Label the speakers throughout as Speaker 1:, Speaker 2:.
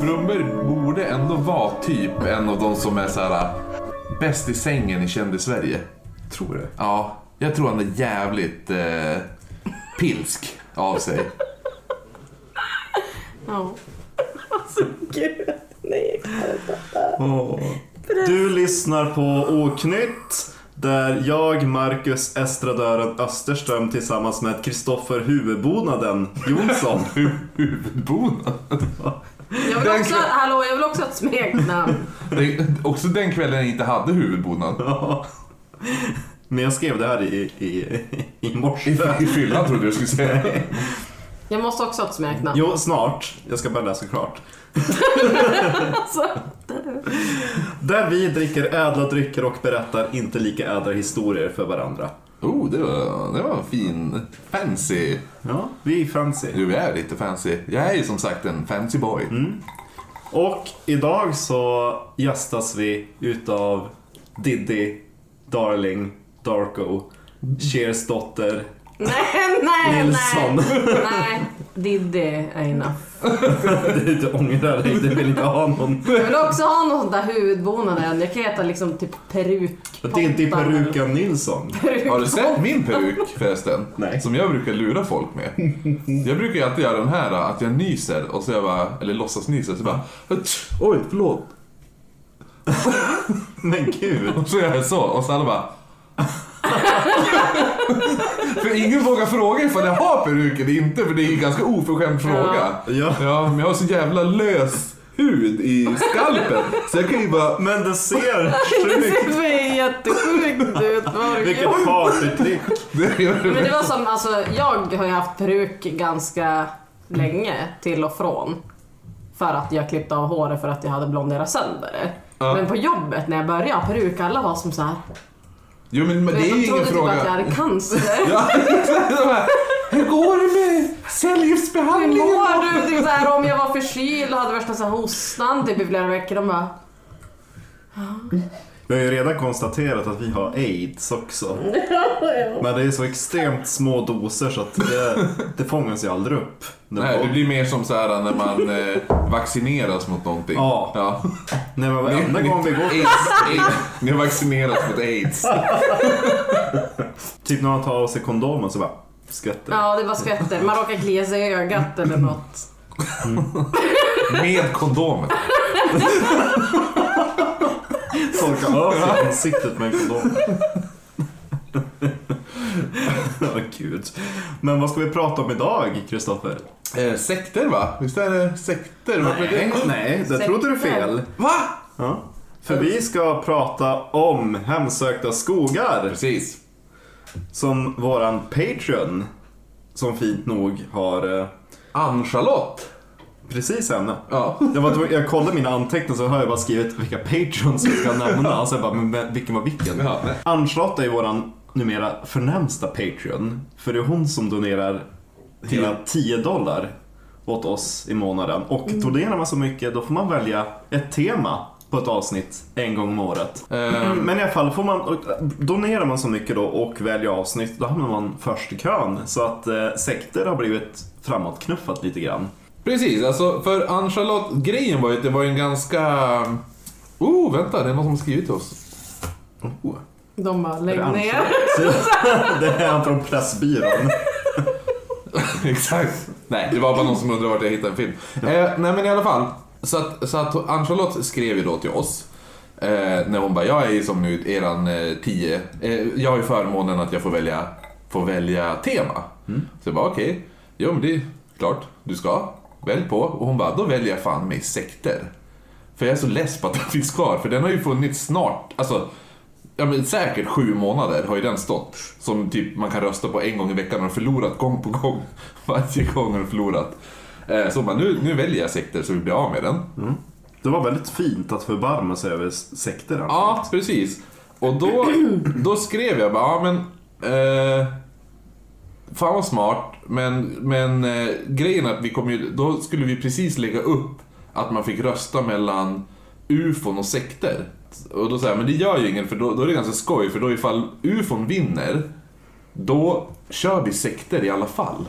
Speaker 1: Brunnberg borde ändå vara typ en av de som är så här bäst i sängen i kändis-Sverige.
Speaker 2: Tror det.
Speaker 1: Ja, jag tror han är jävligt eh, pilsk av sig.
Speaker 3: Ja. Alltså gud. Nej, jag kan inte.
Speaker 2: Åh. Du lyssnar på Oknytt. Där jag, Marcus Estradören Österström tillsammans med Kristoffer Huvudbonaden Jonsson.
Speaker 1: Huvudbonaden.
Speaker 3: Jag vill också, hallå, jag vill också ha ett smeknamn.
Speaker 1: Det- Också den kvällen jag inte hade huvudbonad.
Speaker 2: Ja. Men jag skrev det här i, i, i morse.
Speaker 1: I, I fyllan trodde jag skulle säga.
Speaker 3: Jag måste också ha ett smeknamn.
Speaker 2: Jo, snart. Jag ska bara läsa klart.
Speaker 3: Alltså,
Speaker 2: Där vi dricker ädla drycker och berättar inte lika ädla historier för varandra.
Speaker 1: Oh, det var, det var en fin fancy.
Speaker 2: Ja, vi är fancy.
Speaker 1: Du är lite fancy. Jag är ju som sagt en fancy boy.
Speaker 2: Och idag så gästas vi utav Diddy, Darling, Darko, Cheers dotter,
Speaker 3: nej, nej,
Speaker 2: Nilsson.
Speaker 3: nej. Nej, Diddy är enough.
Speaker 2: Du ångrar dig, du vill inte ha någon
Speaker 3: Jag vill också ha någon sån där huvudbonaden. Jag kan heta liksom typ peruk.
Speaker 2: Diddy Perukan Nilsson.
Speaker 1: Har du sett min peruk förresten?
Speaker 2: Nej.
Speaker 1: Som jag brukar lura folk med. Jag brukar ju alltid göra den här att jag nyser och så jag bara, eller låtsas nysa så bara "Atsch, Oj, förlåt.
Speaker 2: Men gud.
Speaker 1: Och så gör jag så och så alla bara För ingen vågar fråga ifall jag har peruk eller inte för det är en ganska oförskämd fråga.
Speaker 2: Ja.
Speaker 1: Ja, men jag har så jävla lös hud i skalpen så jag kan ju bara
Speaker 2: Men det ser
Speaker 3: Det
Speaker 2: sjukt
Speaker 3: ser jättesjukt ut.
Speaker 2: Vilket partytrick.
Speaker 1: det
Speaker 3: Men det
Speaker 1: det.
Speaker 3: var som, alltså jag har ju haft peruk ganska länge till och från. För att jag klippte av håret för att jag hade blonderat sönder det.
Speaker 1: Ja.
Speaker 3: Men på jobbet när jag började ha peruk, alla var som så här.
Speaker 1: Jo men men det är
Speaker 3: de
Speaker 1: ju ingen
Speaker 3: trodde typ att jag
Speaker 1: fråga.
Speaker 3: hade cancer.
Speaker 1: Ja, de Hur går det med
Speaker 3: Hur
Speaker 1: cellgiftsbehandlingen?
Speaker 3: mår du? Typ så här, om jag var förkyld och hade värsta så här hostan typ i flera veckor. De bara,
Speaker 2: Vi har ju redan konstaterat att vi har aids också. Men det är så extremt små doser så att det, det fångas ju aldrig upp. Det
Speaker 1: Nej, det blir mer som så här när man eh, vaccineras mot någonting.
Speaker 2: Ja.
Speaker 1: ja.
Speaker 2: Nej men varenda gång vi går
Speaker 1: Aids, aids. Ni har vaccinerats mot aids.
Speaker 2: Typ när man tar av sig kondomen så bara skvätter
Speaker 3: ja det var skvätter. Man råkar klia sig i ögat eller något.
Speaker 1: Med kondomen.
Speaker 2: Torka ansiktet med en kondom. Åh gud. Men vad ska vi prata om idag, Kristoffer?
Speaker 1: Eh, sekter va? Visst är det sekter?
Speaker 2: Nej,
Speaker 1: det?
Speaker 2: nej, det trodde du fel.
Speaker 1: Va?
Speaker 2: Ja. För vi ska prata om hemsökta skogar.
Speaker 1: Precis.
Speaker 2: Som våran Patreon, som fint nog har eh,
Speaker 1: Ann-Charlotte.
Speaker 2: Precis henne.
Speaker 1: Ja.
Speaker 2: Jag, var, jag kollade mina anteckningar så har jag bara skrivit vilka Patreons vi ska nämna. Och så jag bara, men vilken var vilken?
Speaker 1: Ja.
Speaker 2: Ann-Charlotte är ju våran numera förnämsta Patreon. För det är hon som donerar hela 10 dollar åt oss i månaden. Och donerar man så mycket då får man välja ett tema på ett avsnitt en gång om året.
Speaker 1: Ehm,
Speaker 2: Men i alla fall, får man, donerar man så mycket då och väljer avsnitt, då hamnar man först i kön. Så att eh, sekter har blivit framåtknuffat lite grann.
Speaker 1: Precis, alltså för Ann-Charlotte, grejen var ju att det var en ganska... Oh, vänta, det är någon som har skrivit till oss. Oh.
Speaker 3: De bara, lägg ner.
Speaker 2: Det är han från Pressbyrån.
Speaker 1: Exakt. Nej, det var bara någon som undrade vart jag hittade en film. Eh, nej men i alla fall. Så att, så att Ann-Charlotte skrev ju då till oss. Eh, när hon bara, jag är ju som nu eran eh, tio. Eh, jag har ju förmånen att jag får välja, får välja tema. Så jag bara, okej. Jo men det är klart, du ska. Välj på. Och hon bara, då väljer jag fan mig sekter. För jag är så less på att den finns kvar. För den har ju funnits snart. Alltså, Ja men säkert sju månader har ju den stått. Som typ man kan rösta på en gång i veckan och har förlorat gång på gång. Varje gång har förlorat. Eh, Så bara, nu, nu väljer jag sekter så vi blir av med den.
Speaker 2: Det var väldigt fint att förbarma sig över sekter. alltså.
Speaker 1: Ja, precis. Och då, då skrev jag bara, ja men... Eh, fan vad smart, men, men eh, grejen är att vi kom ju, då skulle vi precis lägga upp att man fick rösta mellan ufon och sekter. Och då säger jag, men det gör ju ingen för då, då är det ganska skoj för då ifall ufon vinner, då kör vi sekter i alla fall.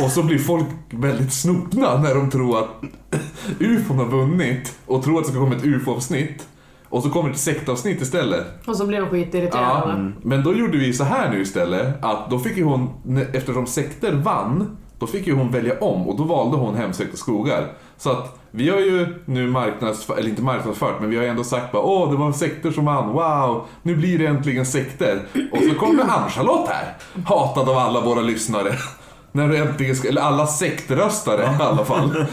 Speaker 1: Och så blir folk väldigt snopna när de tror att ufon har vunnit och tror att det ska komma ett ufo-avsnitt. Och så kommer det ett sektavsnitt istället.
Speaker 3: Och så blir de skitirriterade.
Speaker 1: Ja, men då gjorde vi så här nu istället, att då fick ju hon, eftersom sekter vann, då fick ju hon välja om och då valde hon Hemsökta skogar. Så att vi har ju nu marknadsfört, eller inte marknadsfört, men vi har ändå sagt bara åh, det var en sekter som vann, wow, nu blir det äntligen sekter. Och så kommer Ann-Charlotte här, hatad av alla våra lyssnare. När du äntligen ska, eller alla sektröstare i alla fall.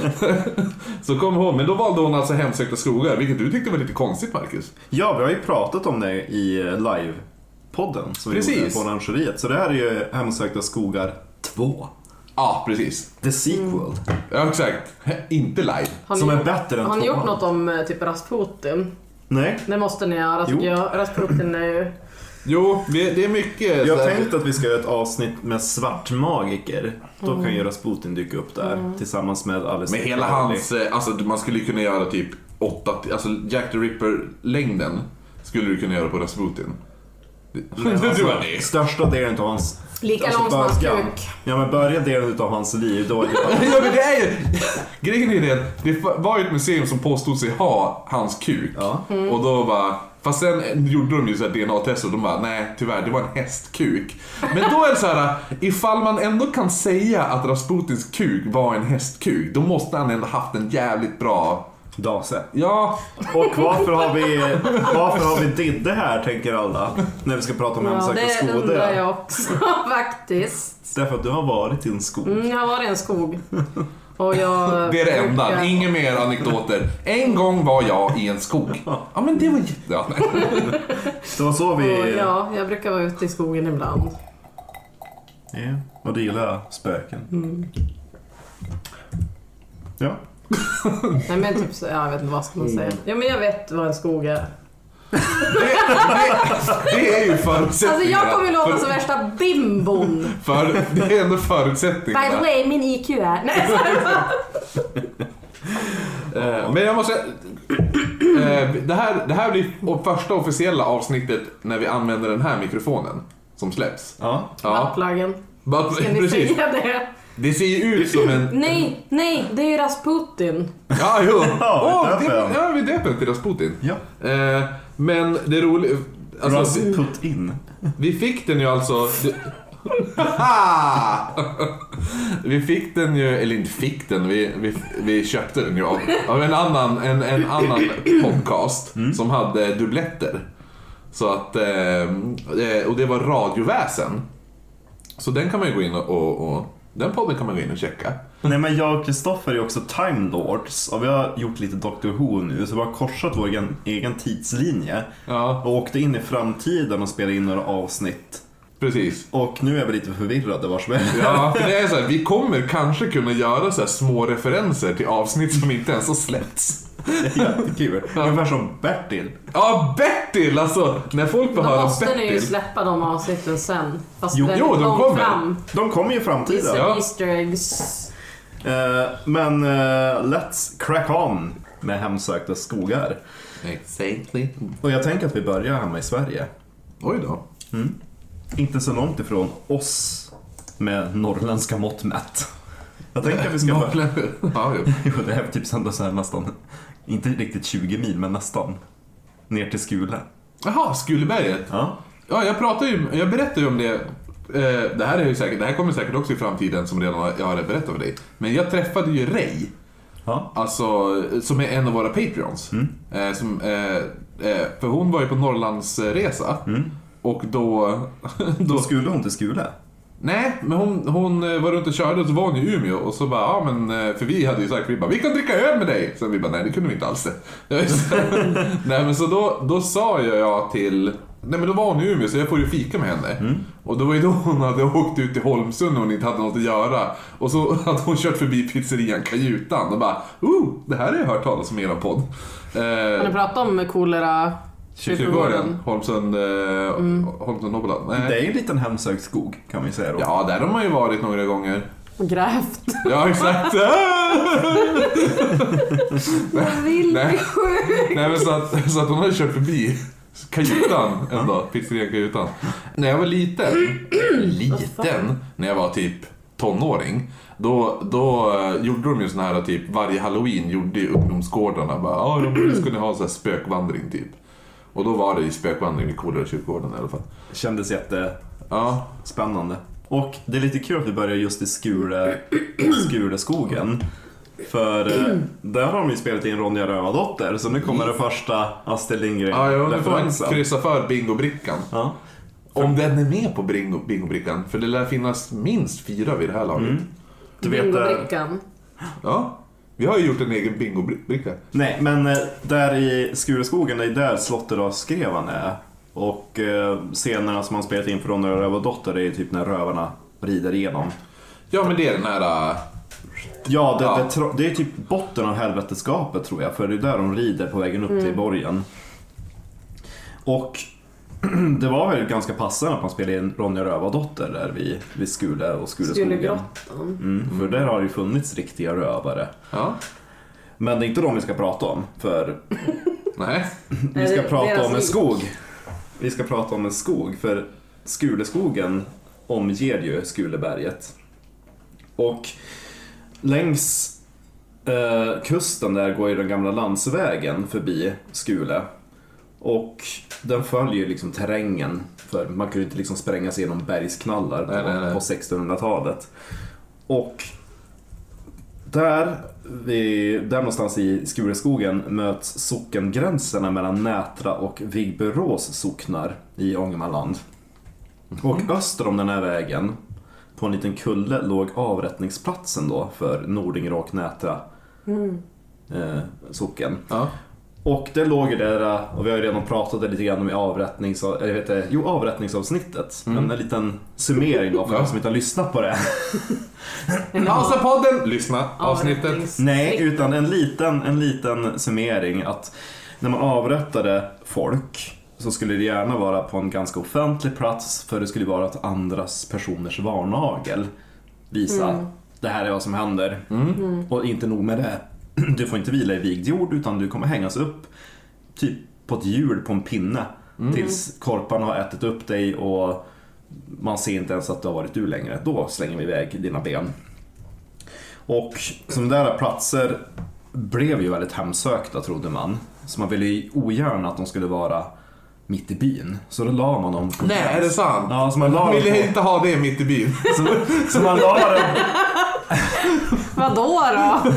Speaker 1: så kom hon, men då valde hon alltså Hemsökta skogar, vilket du tyckte var lite konstigt Marcus.
Speaker 2: Ja, vi har ju pratat om det i eh, live-podden som vi
Speaker 1: Precis.
Speaker 2: gjorde på Orangeriet. Så det här är ju Hemsökta skogar 2.
Speaker 1: Ja, precis.
Speaker 2: The sequel.
Speaker 1: Ja, exakt. Inte live.
Speaker 3: Har
Speaker 2: Som
Speaker 3: ni,
Speaker 2: är bättre än
Speaker 3: har ni gjort något om eh, typ Rasputin?
Speaker 2: Nej.
Speaker 3: Det måste ni. Ja, Rasputin är ju...
Speaker 1: Jo, det är mycket...
Speaker 2: Jag har tänkt att vi ska göra ett avsnitt med svartmagiker. Då kan ju Rasputin dyka upp där tillsammans med Alice
Speaker 1: Med hela hans, eh, alltså man skulle kunna göra typ åtta, alltså Jack the Ripper-längden skulle du kunna göra på Rasputin.
Speaker 2: Men
Speaker 1: Du
Speaker 2: alltså. Största delen av hans...
Speaker 3: Lika
Speaker 2: alltså,
Speaker 3: lång som hans kuk.
Speaker 2: Ja men börja delen av hans liv, då är det bara...
Speaker 1: ja men det är ju, grejen är det, det var ju ett museum som påstod sig ha hans kuk.
Speaker 2: Ja.
Speaker 1: Och då bara, fast sen gjorde de ju så här DNA-test och de bara, nej tyvärr det var en hästkuk. Men då är det så här, ifall man ändå kan säga att Rasputins kuk var en hästkuk, då måste han ändå haft en jävligt bra,
Speaker 2: Dase.
Speaker 1: ja,
Speaker 2: Och varför har vi, varför har vi Didde här, tänker alla, när vi ska prata om
Speaker 3: Ja,
Speaker 2: hemsökta
Speaker 3: det undrar
Speaker 2: skogar?
Speaker 3: jag också faktiskt.
Speaker 2: Därför att du har varit i en skog.
Speaker 3: Mm, jag har varit i en skog. Och jag
Speaker 1: det är det enda. Inga mer anekdoter. En gång var jag i en skog. Ja men det var jätte...
Speaker 2: Det var så
Speaker 3: Och
Speaker 2: vi...
Speaker 3: ja, jag brukar vara ute i skogen ibland.
Speaker 2: Ja, och du gillar spöken. Ja.
Speaker 3: Nej men typ så, ja, jag vet inte vad ska man säga. Ja men jag vet vad en skog är.
Speaker 1: Det, det, det är ju förutsättningarna.
Speaker 3: Alltså jag kommer låta
Speaker 1: för,
Speaker 3: som värsta bimbon.
Speaker 1: för, Det är ändå
Speaker 3: By the
Speaker 1: förutsättningarna.
Speaker 3: way, min IQ är... Nej,
Speaker 1: Eh, Men jag måste... eh, Det här, det här blir första officiella avsnittet när vi använder den här mikrofonen som släpps.
Speaker 2: Ja.
Speaker 1: Ja,
Speaker 3: Buttpluggen.
Speaker 1: bara-
Speaker 3: Ska ni
Speaker 1: precis.
Speaker 3: säga det?
Speaker 1: Det ser ju ut som en...
Speaker 3: Nej, nej, det är ju Rasputin.
Speaker 1: Ja, jo.
Speaker 2: Ja,
Speaker 1: Åh,
Speaker 2: vi
Speaker 1: det,
Speaker 2: döper
Speaker 1: ja, vi döper den till Rasputin.
Speaker 2: Ja.
Speaker 1: Eh, Men det roliga... Alltså, vi,
Speaker 2: Rasput in.
Speaker 1: vi fick den ju alltså... det- vi fick den ju, eller inte fick den, vi, vi, vi köpte den ju av, av en, annan, en, en annan podcast som hade dubbletter. Så att, eh, eh, och det var radioväsen. Så den kan man ju gå in och, och, och den podden kan man gå in och checka.
Speaker 2: Nej men jag och Kristoffer är också Time Lords och vi har gjort lite Doctor Who nu så vi har korsat vår egen, egen tidslinje
Speaker 1: Ja,
Speaker 2: och åkte in i framtiden och spelade in några avsnitt.
Speaker 1: precis.
Speaker 2: Och nu är vi lite förvirrade vars vi är.
Speaker 1: Ja, för det är så här, vi kommer kanske kunna göra så här små referenser till avsnitt som inte ens har släppts.
Speaker 2: Jättekul. Ungefär som Bertil.
Speaker 1: Ja, Bertil! Alltså, när folk får
Speaker 3: Då
Speaker 1: höra
Speaker 3: måste ni ju
Speaker 1: Bertil.
Speaker 3: släppa de avsnitten sen. Fast
Speaker 2: Jo,
Speaker 3: väldigt
Speaker 1: jo, de
Speaker 3: långt
Speaker 1: kommer.
Speaker 3: fram.
Speaker 2: De kommer ju i framtiden.
Speaker 3: Vissa
Speaker 1: Ja.
Speaker 3: Easter eggs.
Speaker 2: Eh, men eh, let's crack on med hemsökta skogar.
Speaker 1: Exactly.
Speaker 2: Och jag tänker att vi börjar hemma i Sverige.
Speaker 1: Oj då.
Speaker 2: Inte så långt ifrån oss med norrländska mått mätt. Jag tänker att vi ska börja...
Speaker 1: Ja, jo.
Speaker 2: Jo, det är typ ändå så här nästan, inte riktigt 20 mil, men nästan. Ner till Skule.
Speaker 1: Jaha, Skuleberget.
Speaker 2: Ja.
Speaker 1: Ja, jag pratar ju, jag berättar ju om det. Eh, det här är ju säkert, det här kommer säkert också i framtiden som redan jag har berättat för dig. Men jag träffade ju Ray.
Speaker 2: Ja.
Speaker 1: Alltså, som är en av våra Patreons. Eh, som, eh, eh, för hon var ju på Norrlandsresa. Och då...
Speaker 2: Då
Speaker 1: då
Speaker 2: skulle hon till Skule.
Speaker 1: nej, men hon, hon eh, var runt och körde och så var hon i Umeå och så bara, ja men, eh, för vi hade ju sagt, vi bara, vi kan dricka öl med dig. Sen vi bara, nej det kunde vi inte alls det. nej men så då, då sa jag till, nej men då var hon i Umeå så jag får ju fika med henne. Och då var ju då hon hade åkt ut till Holmsund och hon inte hade något att göra. Och så hade hon kört förbi pizzerian Kajutan och bara, oh, det här har jag hört talas om i er podd.
Speaker 3: Har ni
Speaker 1: Eh,
Speaker 3: pratat om kolera
Speaker 1: Kyrkogården, Holmsund, eh, Holmsund Nobbeland. Nej.
Speaker 2: Det är ju en liten hemsökt skog, kan man ju säga då.
Speaker 1: Ja, där har man ju varit några gånger.
Speaker 3: och grävt?
Speaker 1: Ja, exakt.
Speaker 3: Jag vill
Speaker 1: Nej.
Speaker 3: bli sjuk!
Speaker 1: Nej, men så att, så att hon hade kört förbi Kajutan ändå, pizzerian Kajutan. När jag var liten, liten, när jag var typ tonåring, då, då eh, gjorde de ju sån här typ varje halloween gjorde ju ungdomsgårdarna bara ja, nu ska ni ha så här spökvandring typ. Och då var det ju spökvandring vid Kolera kyrkogården i alla fall.
Speaker 2: Kändes
Speaker 1: Ja,
Speaker 2: jättespännande. Och det är lite kul att vi börjar just i Skure, Skureskogen. För eh, där har de ju spelat in Ronja Rövardotter, så nu kommer den första Astrid
Speaker 1: ja, ja nu får man
Speaker 2: Lindgren-referensen.
Speaker 1: kryssa för bingobrickan.
Speaker 2: Ja.
Speaker 1: Om den är med på bingo, bingobrickan, för det lär finnas minst fyra vid det här laget.
Speaker 2: Mm. Du vet, eh,
Speaker 3: Bingobrickan.
Speaker 1: Ja, vi har ju gjort en egen bingobricka.
Speaker 2: Nej, men eh, där i Skureskogen, det är där Slotteråskrevan är. Och eh, scenerna som man spelat in för Ronja Rövardotter det är typ när rövarna rider igenom.
Speaker 1: Ja, men det är den här... äh,
Speaker 2: Ja, det,
Speaker 1: Ja.
Speaker 2: Det, det är typ botten av helveteskapet tror jag, för det är där de rider på vägen upp till borgen. Och det var väl ganska passande att man spelade in Ronja Rövardotter där vid, vid Skule och Skuleskogen. Mm, för där har det ju funnits riktiga rövare.
Speaker 1: Ja,
Speaker 2: Men det är inte de vi ska prata om, för
Speaker 1: nej.
Speaker 2: vi ska prata om en skog. Vi ska prata om en skog, för Skuleskogen omger ju Skuleberget. Och längs eh, kusten där går ju den gamla landsvägen förbi Skule. Och den följer liksom terrängen, för man kunde ju inte liksom spränga sig genom bergsknallar på,
Speaker 1: Nej, nej,
Speaker 2: på 1600-talet. Och där, där någonstans i Skureskogen möts sockengränserna mellan Nätra och Vigbyrås socknar i Ångermanland. Och öster om den här vägen, på en liten kulle, låg avrättningsplatsen då för Nordingrå och Nätra eh, socken.
Speaker 1: Ja.
Speaker 2: Och det låg ju där, eh, och vi har ju redan pratat lite grann om i avrättnings, eller vet det, jo, avrättningsavsnittet. Men en liten summering då för
Speaker 1: Ja.
Speaker 2: de som inte har lyssnat på det.
Speaker 1: Pausa podden! Lyssna avsnittet.
Speaker 2: Nej, utan en liten, en liten summering att när man avrättade folk så skulle det gärna vara på en ganska offentlig plats för det skulle vara att andras personers varnagel visa det här är vad som händer. Och inte nog med det, du får inte vila i vigd jord utan du kommer hängas upp typ på ett hjul på en pinne tills korparna har ätit upp dig och man ser inte ens att du har varit du längre. Då slänger vi iväg dina ben. Och sådana där platser blev ju väldigt hemsökta trodde man. Så man ville ju ogärna att de skulle vara mitt i byn. Så då la man dem på
Speaker 1: Nej, är det sant?
Speaker 2: Ja, så man la dem
Speaker 1: vill
Speaker 2: på...
Speaker 1: inte ha det mitt i byn.
Speaker 2: Så, så man la dem...
Speaker 3: Vadå då?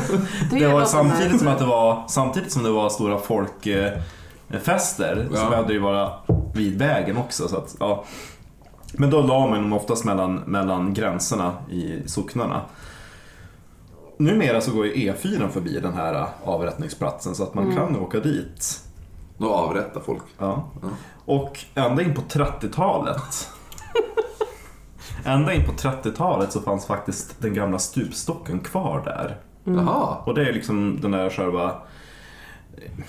Speaker 2: Det var
Speaker 3: låter
Speaker 2: samtidigt som att det var, samtidigt som det var stora folkfester så
Speaker 1: Ja.
Speaker 2: behövde det ju vara vid vägen också. Så att, ja. Men då la man dem oftast mellan, mellan gränserna i socknarna. Numera så går ju E4 förbi den här avrättningsplatsen så att man kan åka dit.
Speaker 1: Då avrättar folk.
Speaker 2: Ja. Och ända in på 30-talet Ända in på 30-talet så fanns faktiskt den gamla stupstocken kvar där.
Speaker 1: Jaha.
Speaker 2: Och det är liksom den där själva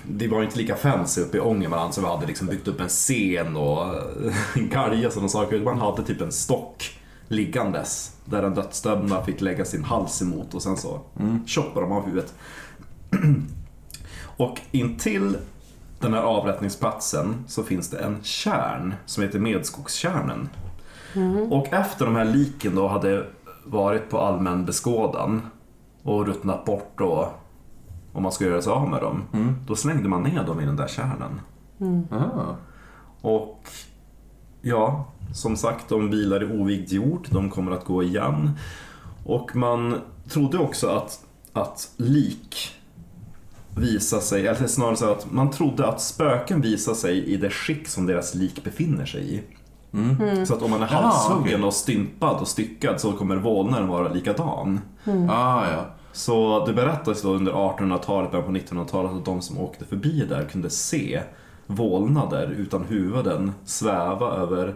Speaker 2: det var inte lika fancy uppe i Ångermanland så vi hade liksom byggt upp en scen och en galge och sådana saker. Man hade typ en stock liggandes där den dödsdömda fick lägga sin hals emot och sen så choppade de av huvudet. och intill den här avrättningsplatsen så finns det en kärn som heter Medskogskärnen. Och efter de här liken då hade varit på allmän beskådan och ruttnat bort och om man skulle göra sig av med dem, då slängde man ner dem i den där kärnen.
Speaker 1: Aha.
Speaker 2: Och ja, som sagt, de vilar i ovigd jord, de kommer att gå igen. Och man trodde också att, att lik visar sig, eller snarare så att man trodde att spöken visar sig i det skick som deras lik befinner sig i. Så att om man är halshuggen
Speaker 1: okej.
Speaker 2: och stympad och styckad så kommer vålnaden vara likadan.
Speaker 1: Ah, ja.
Speaker 2: Så det berättas då under 1800-talet, början på 1900-talet att de som åkte förbi där kunde se vålnader utan huvuden sväva över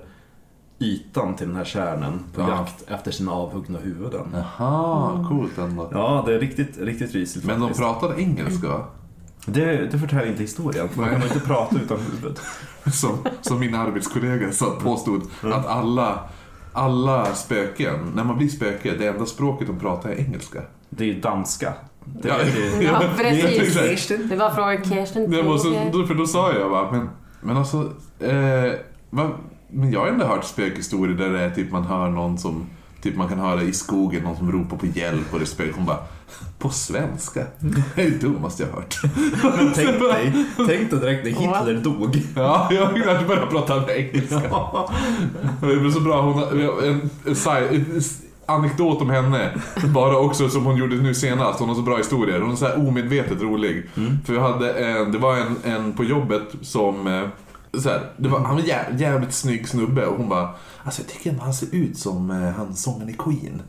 Speaker 2: ytan till den här kärnen på
Speaker 1: Ja.
Speaker 2: jakt efter sina avhuggna huvuden.
Speaker 1: Jaha, coolt ändå.
Speaker 2: Ja, det är riktigt, riktigt rysligt
Speaker 1: Men de
Speaker 2: faktiskt.
Speaker 1: pratade engelska
Speaker 2: det, det förtäljer inte historien, man kan inte prata utan huvud.
Speaker 1: Som, som min arbetskollega sa, påstod att alla, alla spöken, när man blir spöke, det enda språket de pratar är engelska.
Speaker 2: Det är ju danska. Det
Speaker 1: Ja,
Speaker 2: är ju...
Speaker 3: Ja, precis. Det var frågan Kirsten.
Speaker 1: Det var så, då, för då sa jag bara, men, men alltså, eh, va, men jag har ändå hört spökhistorier där det är typ man hör någon som Typ man kan höra i skogen någon som ropar på hjälp och det spökar. Hon bara, på svenska? Det är det dummaste jag har hört.
Speaker 2: Men tänk dig, tänk dig direkt när Hitler dog.
Speaker 1: Ja, jag kanske börjar prata engelska. Det är så bra, hon en, en, anekdot om henne. Bara också som hon gjorde nu senast. Hon har så bra historier. Hon är så här omedvetet rolig. För vi hade en, det var en, en på jobbet som eh, så här, det var, han var jä, jävligt snygg snubbe och hon bara Alltså jag tycker ändå han ser ut som eh, han sången i Queen.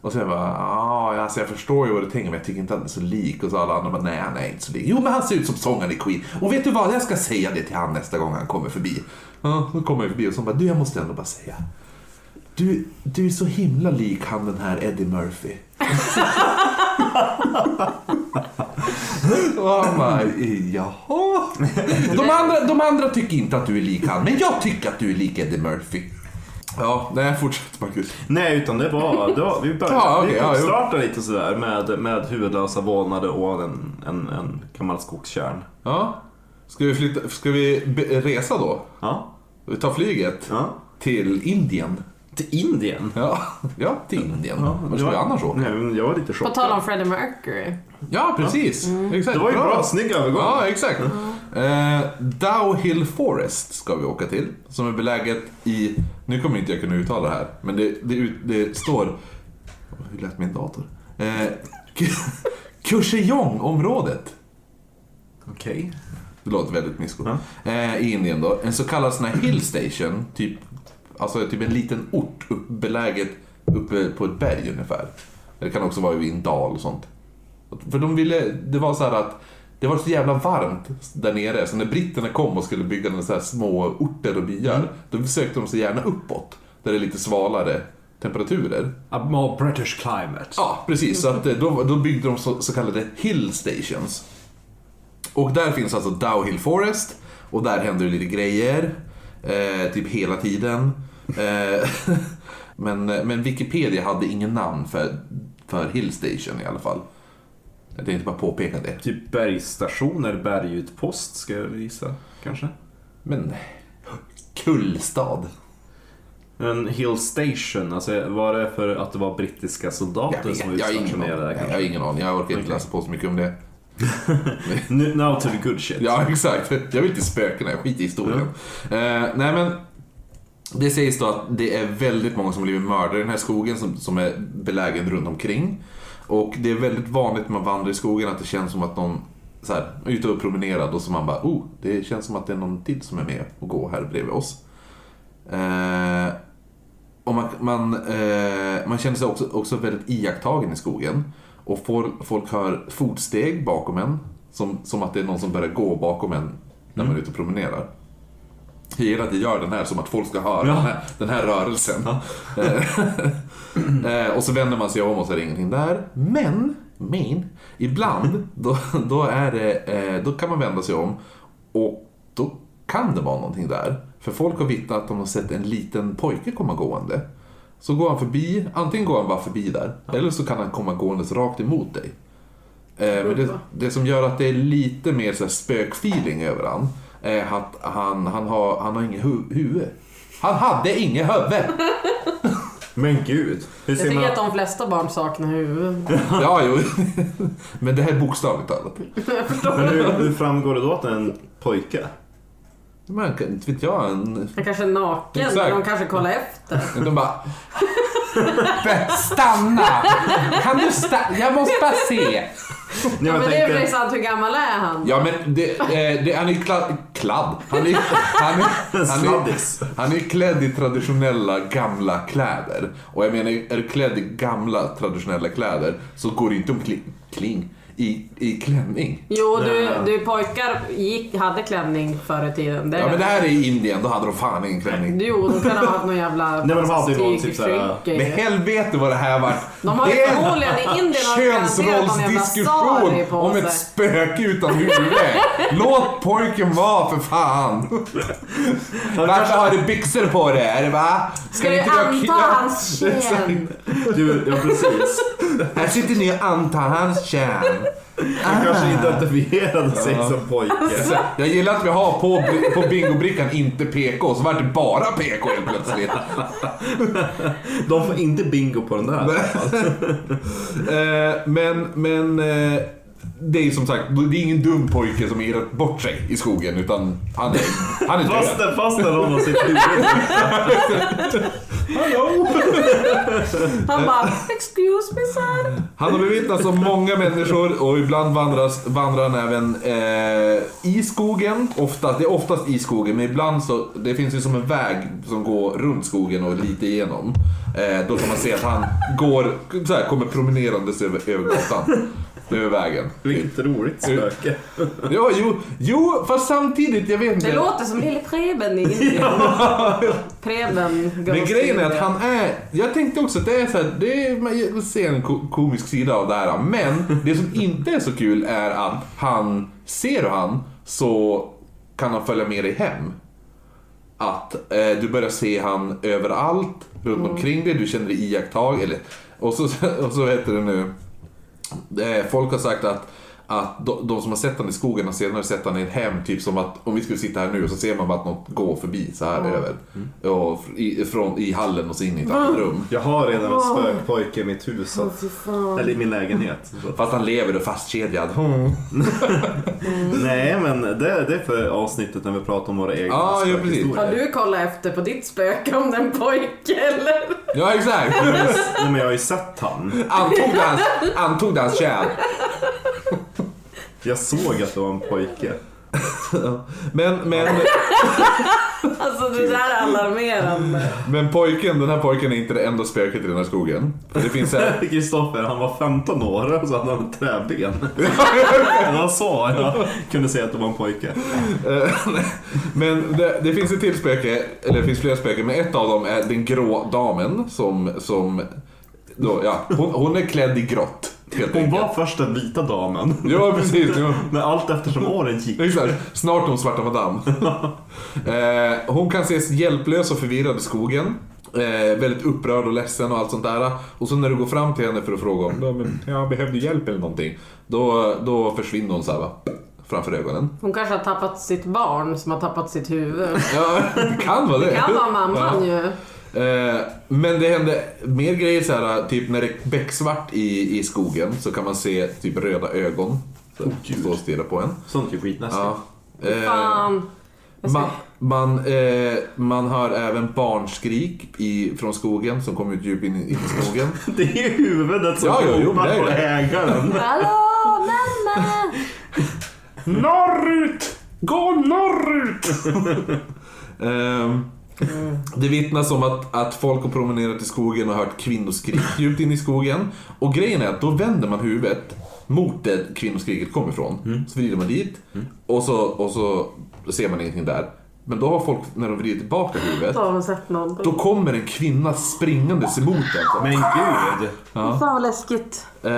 Speaker 1: Och så jag bara, ja alltså jag förstår ju vad du tänker men jag tycker inte att han är så lik. Och så alla andra bara, nej han är inte så lik. Jo men han ser ut som sångaren i Queen. Och vet du vad, jag ska säga det till han nästa gång han kommer förbi. Ja, då kommer jag förbi och så bara, du jag måste ändå bara säga. Du, du är så himla lik han den här Eddie Murphy. och han bara, jaha. De andra, de andra tycker inte att du är lik han, men jag tycker att du är lik Eddie Murphy. Ja, nej fortsätt Marcus.
Speaker 2: Nej, utan det var, det var vi började,
Speaker 1: Ja, okej,
Speaker 2: vi
Speaker 1: ja,
Speaker 2: startade lite sådär med, med huvudlösa vålnader och en, en, en gammal skogstjärn.
Speaker 1: Ja. Ska vi, flytta, ska vi resa då?
Speaker 2: Ja.
Speaker 1: Vi tar flyget
Speaker 2: ja.
Speaker 1: till Indien.
Speaker 2: Till Indien.
Speaker 1: Ja, ja till Indien. Vart
Speaker 2: det
Speaker 1: ska
Speaker 2: var-
Speaker 1: vi annars åka?
Speaker 2: Nej, men jag var lite
Speaker 3: På
Speaker 2: chockad.
Speaker 3: tal om Freddie Mercury.
Speaker 1: Ja, precis. Exakt.
Speaker 2: Det var ju bra, snygg övergång.
Speaker 1: Ja, exakt. Eh, Dow Hill Forest ska vi åka till. Som är beläget i, nu kommer inte jag kunna uttala det här, men det, det, ut- det står, hur lät min dator? Eh, Kurseong-området.
Speaker 2: Okej.
Speaker 1: Det låter väldigt mysko. Eh, I Indien då. En så kallad sån här hill station. Typ, alltså typ en liten ort upp, beläget uppe på ett berg ungefär. Det kan också vara i en dal och sånt. För de ville, det var så här att det var så jävla varmt där nere så när britterna kom och skulle bygga så här små orter och byar då sökte de sig gärna uppåt där det är lite svalare temperaturer.
Speaker 4: A more British climate.
Speaker 1: Ja, precis. Så att, eh, då, då byggde de så, så kallade hill stations. Och där finns alltså Dow Hill Forest och där händer det lite grejer. Eh, typ hela tiden. Eh, men, men Wikipedia hade ingen namn för, för Hill Station i alla fall. Jag tänkte bara påpeka det.
Speaker 2: Typ bergsstationer, bergutpost ska jag gissa. Kanske.
Speaker 1: Men kullstad.
Speaker 2: En hill station, alltså var det för att det var brittiska soldater som var
Speaker 1: jag, har ingen
Speaker 2: utstationerade där
Speaker 1: jag har ingen aning. Jag orkar inte
Speaker 2: Okej.
Speaker 1: läsa på så mycket om det.
Speaker 2: Nu- Now to the good shit.
Speaker 1: Ja, exakt. Jag vill inte spökena, jag skiter i historien. Eh, nej, men det sägs då att det är väldigt många som blivit mördade i den här skogen som, som är belägen runt omkring. Och det är väldigt vanligt när man vandrar i skogen att det känns som att någon så här, är ute och promenerar och så man bara oh, det känns som att det är någon till som är med och går här bredvid oss. Eh, och man, man, eh, man känner sig också, också väldigt iakttagen i skogen. Och folk, folk hör fotsteg bakom en. Som, som att det är någon som börjar gå bakom en när man är ute och promenerar. Att jag gör den här som att folk ska höra
Speaker 2: Ja.
Speaker 1: den, här, den här rörelsen. Eh, och så vänder man sig om och så är det ingenting där. Men, men, ibland då, då, är det, eh, då kan man vända sig om och då kan det vara någonting där. För folk har vittnat att de har sett en liten pojke komma gående. Så går han förbi, antingen går han bara förbi där, eller så kan han komma gåendes rakt emot dig. Eh, men det, det som gör att det är lite mer så här spökfeeling över han är att han, han, har, han har inget hu- huvud. Han hade inget huvud!
Speaker 2: Men gud.
Speaker 3: Jag tycker
Speaker 2: man...
Speaker 3: att de flesta barn saknar huvud.
Speaker 1: Ja, jo. Men det här är bokstavligt talat.
Speaker 2: Men hur, hur framgår det då att det är en pojke?
Speaker 1: Men inte vet jag, en...
Speaker 3: Han kanske är naken,
Speaker 1: Exakt.
Speaker 3: de kanske kollar efter.
Speaker 1: De bara... Stanna! Kan du stanna? Jag måste bara se.
Speaker 2: Ja,
Speaker 3: men det är väl
Speaker 2: tänkte,
Speaker 3: sant, hur gammal är han?
Speaker 1: Ja men det, eh, det, han är ju kladd, kladd. Han är, han, är, han, är, han är klädd i traditionella gamla kläder. Och jag menar, är du klädd i gamla traditionella kläder så går det inte om kling, kling i, i klänning.
Speaker 3: Jo, du, du pojkar gick, hade klänning förr i tiden. Det
Speaker 1: Ja men det här är i Indien, då hade de fan ingen klänning.
Speaker 3: Jo, de kan ha haft någon jävla
Speaker 2: Nej, men de hade ju någon typ såhär-
Speaker 3: tygskynke.
Speaker 1: Men helvete vad det här var.
Speaker 3: De har ju
Speaker 1: Det är en
Speaker 3: förmodligen i Indien har de garanterat någon jävla
Speaker 1: könsrollsdiskussion
Speaker 3: på
Speaker 1: om
Speaker 3: sig.
Speaker 1: ett spöke utan huvud. Låt pojken vara för fan. Varför har du byxor på dig? Är det va?
Speaker 3: Ska du
Speaker 1: inte ha
Speaker 3: anta hans kön?
Speaker 2: du, ja precis.
Speaker 1: Här sitter ni och antar hans kön.
Speaker 2: Han kanske identifierade sig som pojke.
Speaker 1: Jag gillar att vi har på, på bingobrickan inte PK, så vart det bara PK helt plötsligt.
Speaker 2: De får inte bingo på den där.
Speaker 1: Eh, men, men eh, det är ju som sagt, det är ingen dum pojke som irrat bort sig i skogen, utan han är, han är
Speaker 2: Fast
Speaker 1: död.
Speaker 2: den, fast den har sitt huvud.
Speaker 1: Hallå!
Speaker 3: Han bara “excuse me sir”.
Speaker 1: Han har bevittnats av många människor och ibland vandras, vandrar han även eh, i skogen. Oftast, det är oftast i skogen, men ibland så det finns ju som en väg som går runt skogen och lite igenom. Eh, då kan man se att han går, så här, kommer promenerandes över, över gatan. Över vägen.
Speaker 2: Vilket roligt spöke.
Speaker 1: Ja, jo, jo, fast samtidigt, jag vet inte.
Speaker 3: Det låter som lille Preben i Indien. Preben
Speaker 1: Men grejen är att han är, jag tänkte också att det är så här, det är, man ser en ko- komisk sida av det här. Men det som inte är så kul är att han, ser du han så kan han följa med dig hem. Att eh, du börjar se han överallt runt omkring dig, du känner dig iakttag. Eller, och så, och så heter det nu, eh, folk har sagt att att de, de som har sett honom i skogen har senare sett honom i ett hem, typ som att om vi skulle sitta här nu och så ser man bara att något går förbi så här över. Och i, från, I hallen och så in i ett annat rum.
Speaker 2: Jag har redan en spökpojke i mitt hus. Så.
Speaker 3: Åh, fy fan.
Speaker 2: Eller i min lägenhet.
Speaker 1: Fast han lever och fastkedjad.
Speaker 2: Nej, men det, det är för avsnittet när vi pratar om våra egna
Speaker 1: Ja, ja, precis.
Speaker 3: Har du kollat efter på ditt spöke om den pojke eller?
Speaker 1: Ja, exakt.
Speaker 2: Nej, men jag har ju sett han.
Speaker 1: Antog hans, antog hans kärl.
Speaker 2: Jag såg att det var en pojke.
Speaker 1: Men, men,
Speaker 3: Alltså det där är alarmerande.
Speaker 1: men pojken, den här pojken är inte det enda spöket i den här skogen. För det finns en,
Speaker 2: Kristoffer, han var 15 år och så hade han träben. Var så jag kunde säga att det var en pojke.
Speaker 1: Eh, Men det, det finns ett till spöke, eller det finns flera spöken, men ett av dem är den grå damen som, som då, ja, hon, hon är klädd i grått.
Speaker 2: Hon var först den vita damen.
Speaker 1: Ja, precis. Ja.
Speaker 2: Men allt eftersom åren gick.
Speaker 1: Exakt. Snart hon svarta madam. eh, hon kan ses hjälplös och förvirrad i skogen. Eh, väldigt upprörd och ledsen och allt sånt där. Och så när du går fram till henne för att fråga om ja, jag behövde hjälp eller någonting. Då, då försvinner hon så här va, framför ögonen.
Speaker 3: Hon kanske har tappat sitt barn som har tappat sitt huvud.
Speaker 1: Ja, det kan vara det.
Speaker 3: Det kan vara mamman ju.
Speaker 1: Eh, men det hände mer grejer så här, typ när det är becksvart i, i skogen så kan man se typ röda ögon. Så, stå och stirra på en.
Speaker 2: Sånt är skitläskigt.
Speaker 1: Ja. Eh,
Speaker 3: Fan.
Speaker 1: Man, man, eh, man hör även barnskrik i, från skogen som kommer ut djupt in i, in i skogen.
Speaker 2: Det är huvudet som
Speaker 1: Ja, jo,
Speaker 2: ropar
Speaker 1: det är
Speaker 2: på ägaren.
Speaker 3: Hallå mamma!
Speaker 1: Norrut! Gå norrut! Det vittnas om att, att folk har promenerat i skogen och hört kvinnoskrik djupt in i skogen. Och grejen är att då vänder man huvudet mot där kvinnoskriket kommer ifrån. Så vrider man dit och, så, och så ser man ingenting där. Men då har folk, när de vrider tillbaka huvudet,
Speaker 3: Då har hon sett någonting.
Speaker 1: då kommer en kvinna springandes emot den.
Speaker 2: Men gud.
Speaker 3: Fan vad läskigt.
Speaker 1: Eh,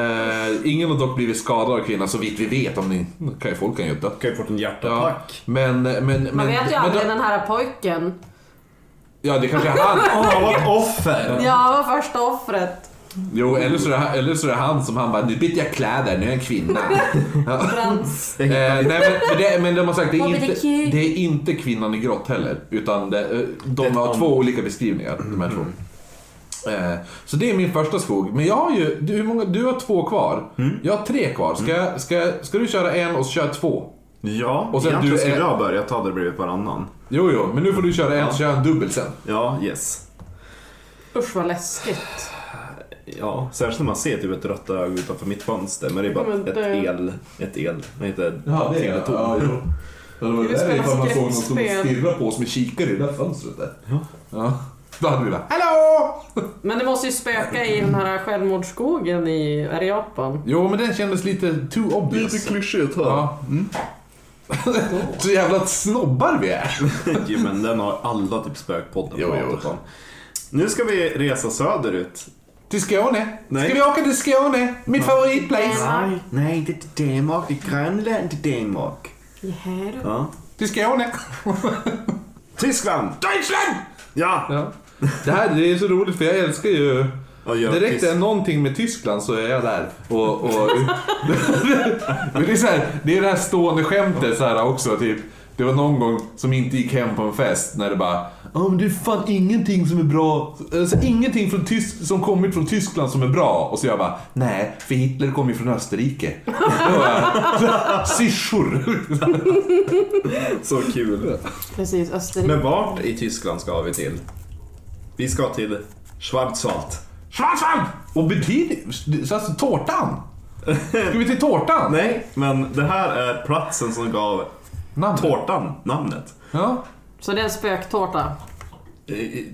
Speaker 1: ingen har dock blivit skadad av kvinnan så vitt vi vet. Om ni, kan ju, folk kan ju dö.
Speaker 2: Kan ju fått en
Speaker 1: Ja,
Speaker 2: hjärtattack.
Speaker 1: men, men, men,
Speaker 3: Man vet ju aldrig
Speaker 1: men,
Speaker 3: den här pojken.
Speaker 1: Ja, det kanske är han.
Speaker 2: Åh, han var ett offer.
Speaker 3: Ja, var första offret.
Speaker 1: Jo, eller så, är det, eller så är det han som han bara, nu byter jag kläder, nu är jag en kvinna.
Speaker 3: Frans.
Speaker 1: eh, nej, men, men, det, men de har sagt, det är, inte,
Speaker 3: det
Speaker 1: är inte kvinnan i grått heller. Utan det, eh, de har två olika beskrivningar, de här två. Eh, så det är min första skog. Men jag har ju, du, hur många, du har två kvar. Jag har tre kvar. Ska, ska, ska du köra en och så kör jag två?
Speaker 2: Ja,
Speaker 1: Och sen
Speaker 2: egentligen
Speaker 1: du
Speaker 2: skulle
Speaker 1: är-
Speaker 2: jag börja ta det bredvid varannan.
Speaker 1: Jo, jo, men nu får du köra en så kör jag en dubbel sen.
Speaker 2: Ja, yes.
Speaker 3: Usch vad läskigt.
Speaker 2: Ja, särskilt när man ser typ ett rött öga utanför mitt fönster. Men det är bara ett
Speaker 3: det-
Speaker 2: el... Ett el... Vad heter det?
Speaker 1: Ja, det är ja. Ja, det var
Speaker 3: Vi
Speaker 1: där
Speaker 3: spelar
Speaker 1: ifall man såg någon som stirrade på oss med kikare i det där fönstret där. Ja. Då hade vi bara Hallå!
Speaker 3: Men det måste ju spöka i den här självmordsskogen i, är det Japan?
Speaker 1: Jo, men den kändes lite too obvious.
Speaker 2: klyschigt
Speaker 1: Ja. Så jävla snobbar vi är.
Speaker 2: Jo, men den har alla typ spökpodden
Speaker 1: Jo, jo.
Speaker 2: pratat om. Nu ska vi resa söderut.
Speaker 1: Till Skåne.
Speaker 2: Nej.
Speaker 1: Ska vi åka till Skåne? Mitt favoritplace.
Speaker 2: Nej, nej, inte till Danmark. Det är Grönland till Danmark.
Speaker 3: Ja, då.
Speaker 2: Ja.
Speaker 1: Till Skåne.
Speaker 2: Tyskland!
Speaker 1: Deutschland!
Speaker 2: Ja!
Speaker 1: Ja. Det här det är så roligt för jag älskar ju
Speaker 2: Tysk-
Speaker 1: är någonting med Tyskland så är jag där. Och, och, Men det, är så här, det är det här stående skämtet så här också. Typ, det var någon gång som inte gick hem på en fest när det bara Ja men det är fan ingenting som är bra. Alltså, ingenting från Tysk, som kommit från Tyskland som är bra. Och så jag bara Nej, för Hitler kom ju från Österrike. Syrsor.
Speaker 2: Så kul.
Speaker 3: Precis, Österrike.
Speaker 2: Men vart i Tyskland ska vi till? Vi ska till Schwarzwald.
Speaker 1: Schwarzwald! Och betyder... Alltså tårtan? Ska vi till tårtan?
Speaker 2: Nej, men det här är platsen som gav
Speaker 1: Namn.
Speaker 2: tårtan namnet.
Speaker 1: Ja.
Speaker 3: Så det är en spöktårta.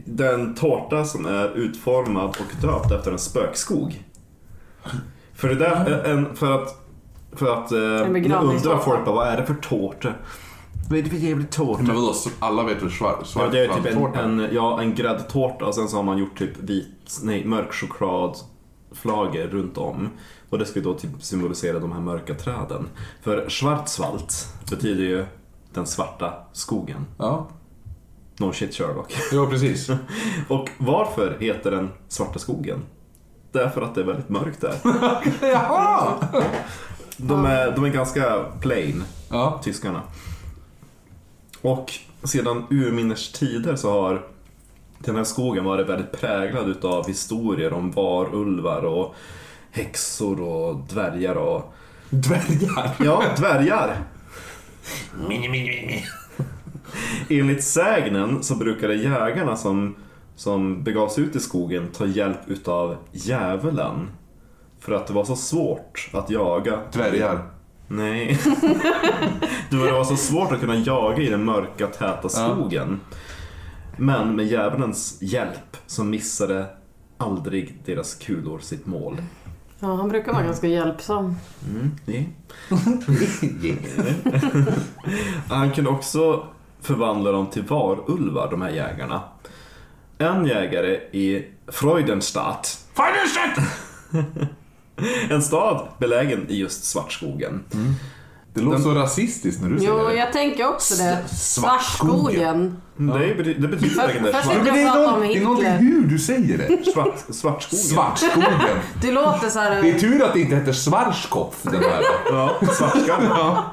Speaker 2: Den tårta som är utformad och döpt efter en spökskog. För det där är en, för att för att eh, undrar folk bara, vad är det för tårta? Vad är det för jävla tårta?
Speaker 1: Men vadå, så alla vet väl svart,
Speaker 2: Ja, det är typ en, en, ja, en gräddtårta och sen så har man gjort typ vit, nej, mörk chokladflagor runt om. Och det ska ju då typ symbolisera de här mörka träden. För Schwarzwald betyder ju den svarta skogen.
Speaker 1: Ja,
Speaker 2: No shit Sherlock.
Speaker 1: ja precis.
Speaker 2: Och varför heter den Svarta skogen? Därför att det är väldigt mörkt där.
Speaker 1: Jaha!
Speaker 2: De är, de är ganska plain,
Speaker 1: Ja.
Speaker 2: tyskarna. Och sedan urminnes tider så har den här skogen varit väldigt präglad utav historier om varulvar och häxor och dvärgar och...
Speaker 1: Dvärgar.
Speaker 2: Ja, dvärgar! Enligt sägnen så brukade jägarna som, som begav sig ut i skogen ta hjälp utav djävulen. För att det var så svårt att jaga.
Speaker 1: Dvärgar.
Speaker 2: Nej. det var så svårt att kunna jaga i den mörka täta skogen. Men med djävulens hjälp så missade aldrig deras kulor sitt mål.
Speaker 3: Ja, han brukar vara ganska hjälpsam.
Speaker 2: Mm, nej. Han kunde också förvandla dem till varulvar, de här jägarna. En jägare i Freudenstadt,
Speaker 1: Feindestedt!
Speaker 2: en stad belägen i just Svartskogen.
Speaker 1: Det låter så rasistiskt när du säger
Speaker 3: Jo,
Speaker 1: det.
Speaker 3: jag tänker också det.
Speaker 1: Svartskogen.
Speaker 3: Svartskogen.
Speaker 2: Det, bety- det betyder verkligen det.
Speaker 3: först
Speaker 1: det,
Speaker 3: Jag
Speaker 1: är
Speaker 3: pratar om
Speaker 1: någon, det är någonting
Speaker 3: Hitler.
Speaker 1: hur du säger det.
Speaker 2: svart, svartskogen.
Speaker 1: Svartskogen.
Speaker 3: Du låter så här...
Speaker 1: Det är tur att det inte heter Schwarzkopf den här.
Speaker 2: Ja, svartskalle.
Speaker 1: Ja.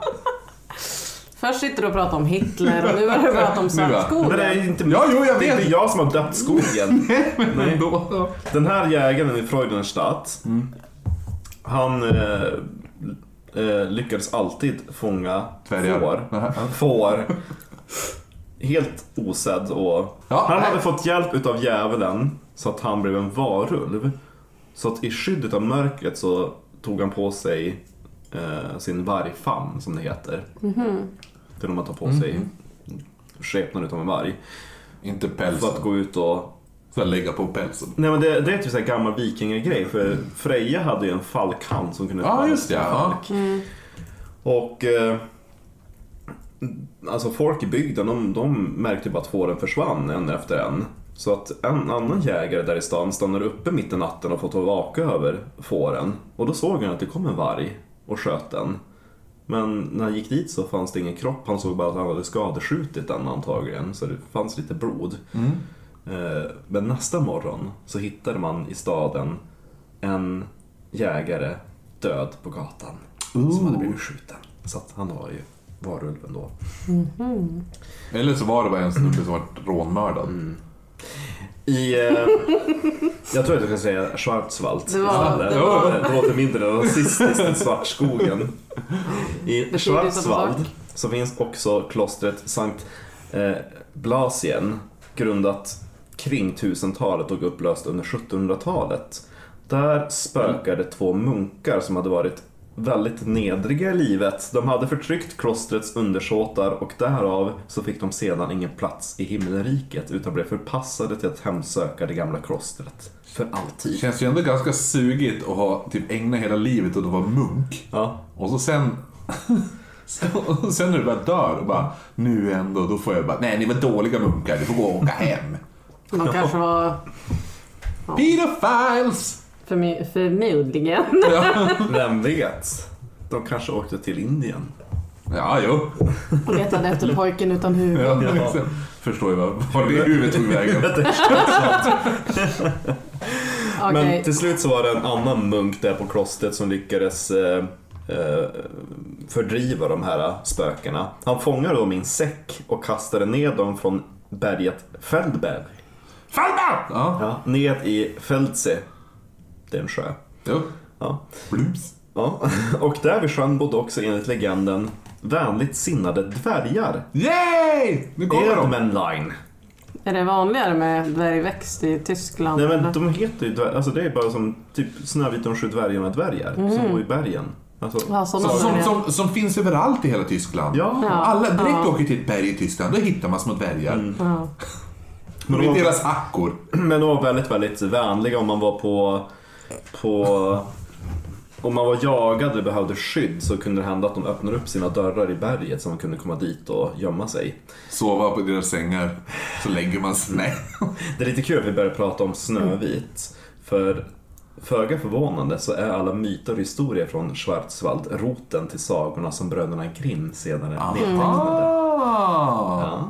Speaker 3: Först sitter du och pratar om Hitler och nu börjar du prata om? Svartskogen.
Speaker 2: Men det är inte
Speaker 1: Ja, jo, jag
Speaker 2: Det är
Speaker 1: vet.
Speaker 2: inte jag som har döpt skogen.
Speaker 1: Men ändå.
Speaker 2: Den här jägaren i Freudenstadt, han eh, eh, lyckades alltid fånga
Speaker 1: Dvärgar.
Speaker 2: får. Får. Helt osedd och...
Speaker 1: Ja,
Speaker 2: han
Speaker 1: nej.
Speaker 2: hade fått hjälp utav djävulen så att han blev en varulv. Så att i skyddet av mörkret så tog han på sig eh, sin vargfamn som det heter. Det är när man tar på sig skepnaden utav en varg.
Speaker 1: Inte
Speaker 2: För
Speaker 1: pälsen.
Speaker 2: att gå ut och
Speaker 1: Att lägga på pälsen.
Speaker 2: Nej men det, det är typ så här gammal vikingagrej för Freja hade ju en falkhamn som kunde förvandlas
Speaker 1: just det,
Speaker 2: en
Speaker 1: ja.
Speaker 2: falk. Och eh, alltså folk i bygden de, de märkte bara att fåren försvann en efter en. Så att en annan jägare där i stan stannade uppe mitt i natten och fått vaka över fåren. Och då såg han att det kom en varg och sköt den. Men när han gick dit så fanns det ingen kropp. Han såg bara att han hade skadeskjutit den antagligen. Så det fanns lite blod. Eh, Men nästa morgon så hittade man i staden en jägare död på gatan. Som hade blivit skjuten. Så att han var ju varulven då.
Speaker 1: Eller så var det bara en snubbe som var rånmördad.
Speaker 2: I... Eh, jag tror att jag ska säga Schwarzwald
Speaker 3: Det var-
Speaker 2: istället.
Speaker 3: det var-
Speaker 2: Det låter mindre rasistiskt än Svartskogen. I Schwarzwald så finns också klostret Sankt eh, Blasien grundat kring 1000-talet och upplöst under 1700-talet. Där spökade två munkar som hade varit väldigt nedriga i livet. De hade förtryckt klostrets undersåtar och därav så fick de sedan ingen plats i himmelriket utan blev förpassade till att hemsöka det gamla klostret för alltid.
Speaker 1: känns ju ändå ganska sugigt att ha typ ägna hela livet åt att vara munk.
Speaker 2: Ja,
Speaker 1: Och så sen... sen när du bara dör och bara nu ändå, då får jag bara nej ni var dåliga munkar, ni får gå och åka hem.
Speaker 3: De kanske var
Speaker 1: Pedophiles!
Speaker 3: förmi- förmodligen.
Speaker 2: vem vet? De kanske åkte till Indien.
Speaker 1: Ja, jo.
Speaker 3: Och letade efter pojken utan huvud.
Speaker 1: Ja,
Speaker 2: Ja.
Speaker 1: Förstår ju var det huvudet tog vägen.
Speaker 2: Men till slut så var det en annan munk där på klostret som lyckades eh, eh, fördriva de här spökena. Han fångade dem i en säck och kastade ner dem från berget Feldberg.
Speaker 1: Fallberg! Ja.
Speaker 2: Ja, ned i Feldse. Det är en sjö.
Speaker 1: Jo.
Speaker 2: Ja.
Speaker 1: Bloops.
Speaker 2: Ja. Och där vid sjön bodde också enligt legenden vänligt sinnade dvärgar.
Speaker 1: Yay! Nu kommer de.
Speaker 2: Edmenline.
Speaker 3: Är det vanligare med dvärgväxt i Tyskland?
Speaker 2: Nej men de heter ju dvärgar, alltså det är bara som typ Snövit och de sju dvärgarna dvärgar som bor i bergen. Alltså,
Speaker 3: Ja,
Speaker 1: Som, som, som, finns överallt i hela Tyskland.
Speaker 2: ja.
Speaker 3: Ja.
Speaker 1: Alla direkt
Speaker 3: Ja.
Speaker 1: åker till ett berg i Tyskland, då hittar man små dvärgar.
Speaker 3: Ja.
Speaker 2: Men de, var,
Speaker 1: deras hackor.
Speaker 2: men de var väldigt, väldigt vänliga om man var på, på om man var jagad eller behövde skydd så kunde det hända att de öppnade upp sina dörrar i berget så man kunde komma dit och gömma sig.
Speaker 1: Sova på deras sängar. Så lägger man sig. Nej.
Speaker 2: Det är lite kul att vi börjar prata om Snövit. För föga förvånande så är alla myter och historier från Schwarzwald roten till sagorna som bröderna Grimm senare nedtecknade.
Speaker 1: Ah.
Speaker 2: Ja.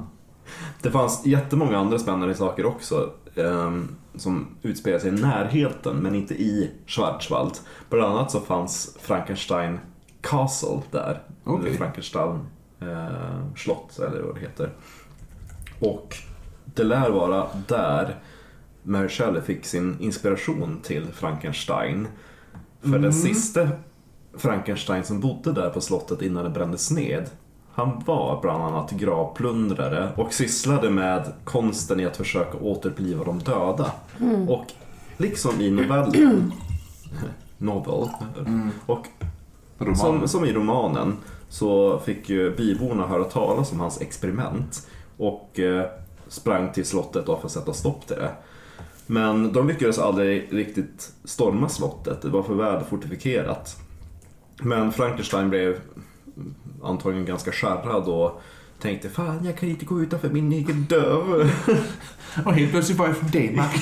Speaker 2: Det fanns jättemånga andra spännande saker också ehm, som utspelar sig i närheten men inte i Schwarzwald. Bland annat så fanns Frankenstein Castle där.
Speaker 1: Okej.
Speaker 2: Eller Frankenstein eh, slott eller vad det heter. Och det lär vara där Mary Shelley fick sin inspiration till Frankenstein. För den sista Frankenstein som bodde där på slottet innan det brändes ned han var bland annat gravplundrare och sysslade med konsten i att försöka återuppliva de döda. Och liksom i novellen, novel, och
Speaker 1: Roman.
Speaker 2: som, som i romanen så fick ju byborna höra talas om hans experiment och eh, sprang till slottet för att sätta stopp till det. Men de lyckades aldrig riktigt storma slottet, det var för väl fortifikerat. Men Frankenstein blev antagligen ganska skärrad och tänkte fan jag kan inte gå utanför min egen dörr.
Speaker 1: Och helt plötsligt var jag från Danmark.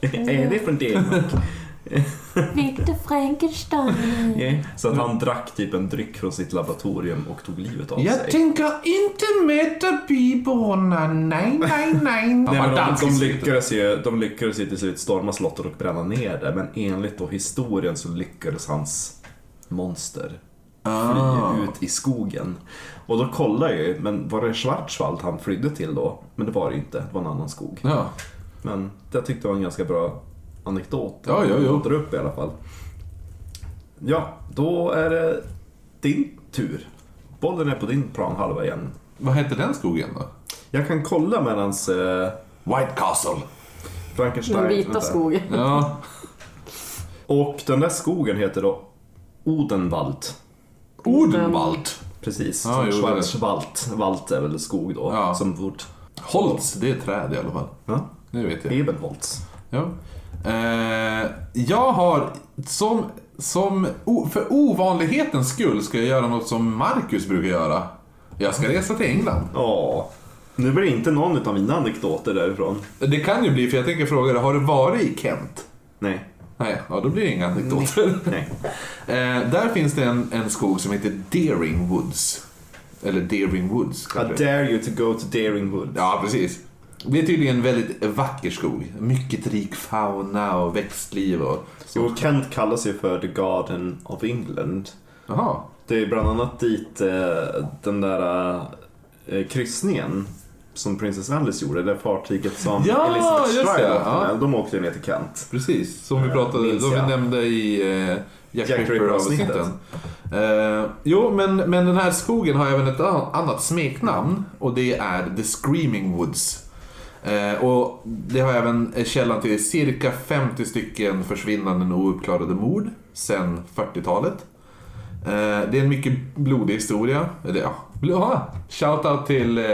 Speaker 2: är det från Danmark?
Speaker 3: Victor Frankenstein.
Speaker 2: Ja. Så att han drack typ en dryck från sitt laboratorium och tog livet av
Speaker 1: Jag
Speaker 2: sig.
Speaker 1: tänker inte mäta byborna. Nej, nej, nej.
Speaker 2: Nej, men de, de, lyckades ju, de lyckades ju till slut storma slottet och bränna ner det men enligt då historien så lyckades hans monster. Fly ut i skogen. Och då kollade jag ju, men var det Schwarzwald han flydde till då? Men det var det inte, det var en annan skog.
Speaker 1: Ja.
Speaker 2: Men det tyckte jag var en ganska bra anekdot.
Speaker 1: Ja, ja, ja.
Speaker 2: upp i alla fall. Ja, då är det din tur. Bollen är på din planhalva igen.
Speaker 1: Vad hette den skogen då?
Speaker 2: Jag kan kolla medans eh,
Speaker 1: White Castle.
Speaker 2: Frankenstein...
Speaker 3: Den vita skogen.
Speaker 1: Ja.
Speaker 2: Och den där skogen heter då Odenwald.
Speaker 1: Odenwald.
Speaker 2: Precis, som
Speaker 1: det.
Speaker 2: Schwarzwald. Wald är väl skog då.
Speaker 1: Ja.
Speaker 2: Som vårt...
Speaker 1: Holz, det är träd i alla fall.
Speaker 2: Ja,
Speaker 1: Det vet jag.
Speaker 2: Ebenholz.
Speaker 1: Ja. Eh, jag har, som, som för ovanlighetens skull ska jag göra något som Marcus brukar göra. Jag ska resa till England.
Speaker 2: Ja. Nu blir det inte någon av mina anekdoter därifrån.
Speaker 1: Det kan ju bli, för jag tänker fråga dig, har du varit i Kent?
Speaker 2: Nej.
Speaker 1: Nej, ja, då blir det inga anekdoter.
Speaker 2: Nej.
Speaker 1: Eh, där finns det en, en skog som heter Deering Woods. Eller Deering Woods
Speaker 2: I
Speaker 1: kanske.
Speaker 2: dare you to go to Daring Woods.
Speaker 1: Ja, precis. Det är tydligen en väldigt vacker skog. Mycket rik fauna och växtliv och
Speaker 2: Jo, Kent kallas ju för The Garden of England.
Speaker 1: Jaha.
Speaker 2: Det är bland annat dit eh, den där eh, kryssningen som Princess Alice gjorde, det fartyget som
Speaker 1: Ja,
Speaker 2: Elizabeth Stride åkte med, de åkte ju ner till Kent.
Speaker 1: Precis, som vi pratade,
Speaker 2: minns
Speaker 1: som vi nämnde i eh, Jack,
Speaker 2: Jack
Speaker 1: Ripper-avsnitten. Eh, jo, men, men den här skogen har även ett an- annat smeknamn och det är The Screaming Woods. Eh, och det har även källan till cirka 50 stycken försvinnanden och ouppklarade mord sedan 40-talet. Eh, det är en mycket blodig historia. Eller ja, shoutout till eh,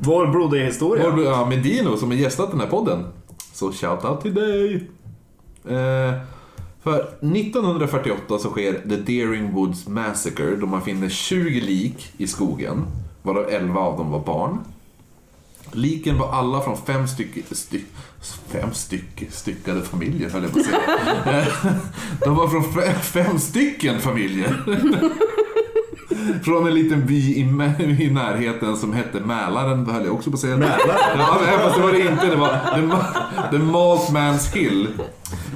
Speaker 2: Vår blodiga historia.
Speaker 1: vår, ja, Medino som har gästat den här podden. Så shoutout till dig! Eh, för 1948 så sker The Deering Woods Massacre då man finner 20 lik i skogen, varav 11 av dem var barn. Liken var alla från fem stycken, sty, fem styck, styckade familjer höll jag på att säga. De var från fem, fem stycken familjer. Från en liten by i, i närheten som hette Mälaren, höll jag också på att säga.
Speaker 2: Mälaren?
Speaker 1: Ja, fast det var det inte. Det var The, the Malt Man's Hill.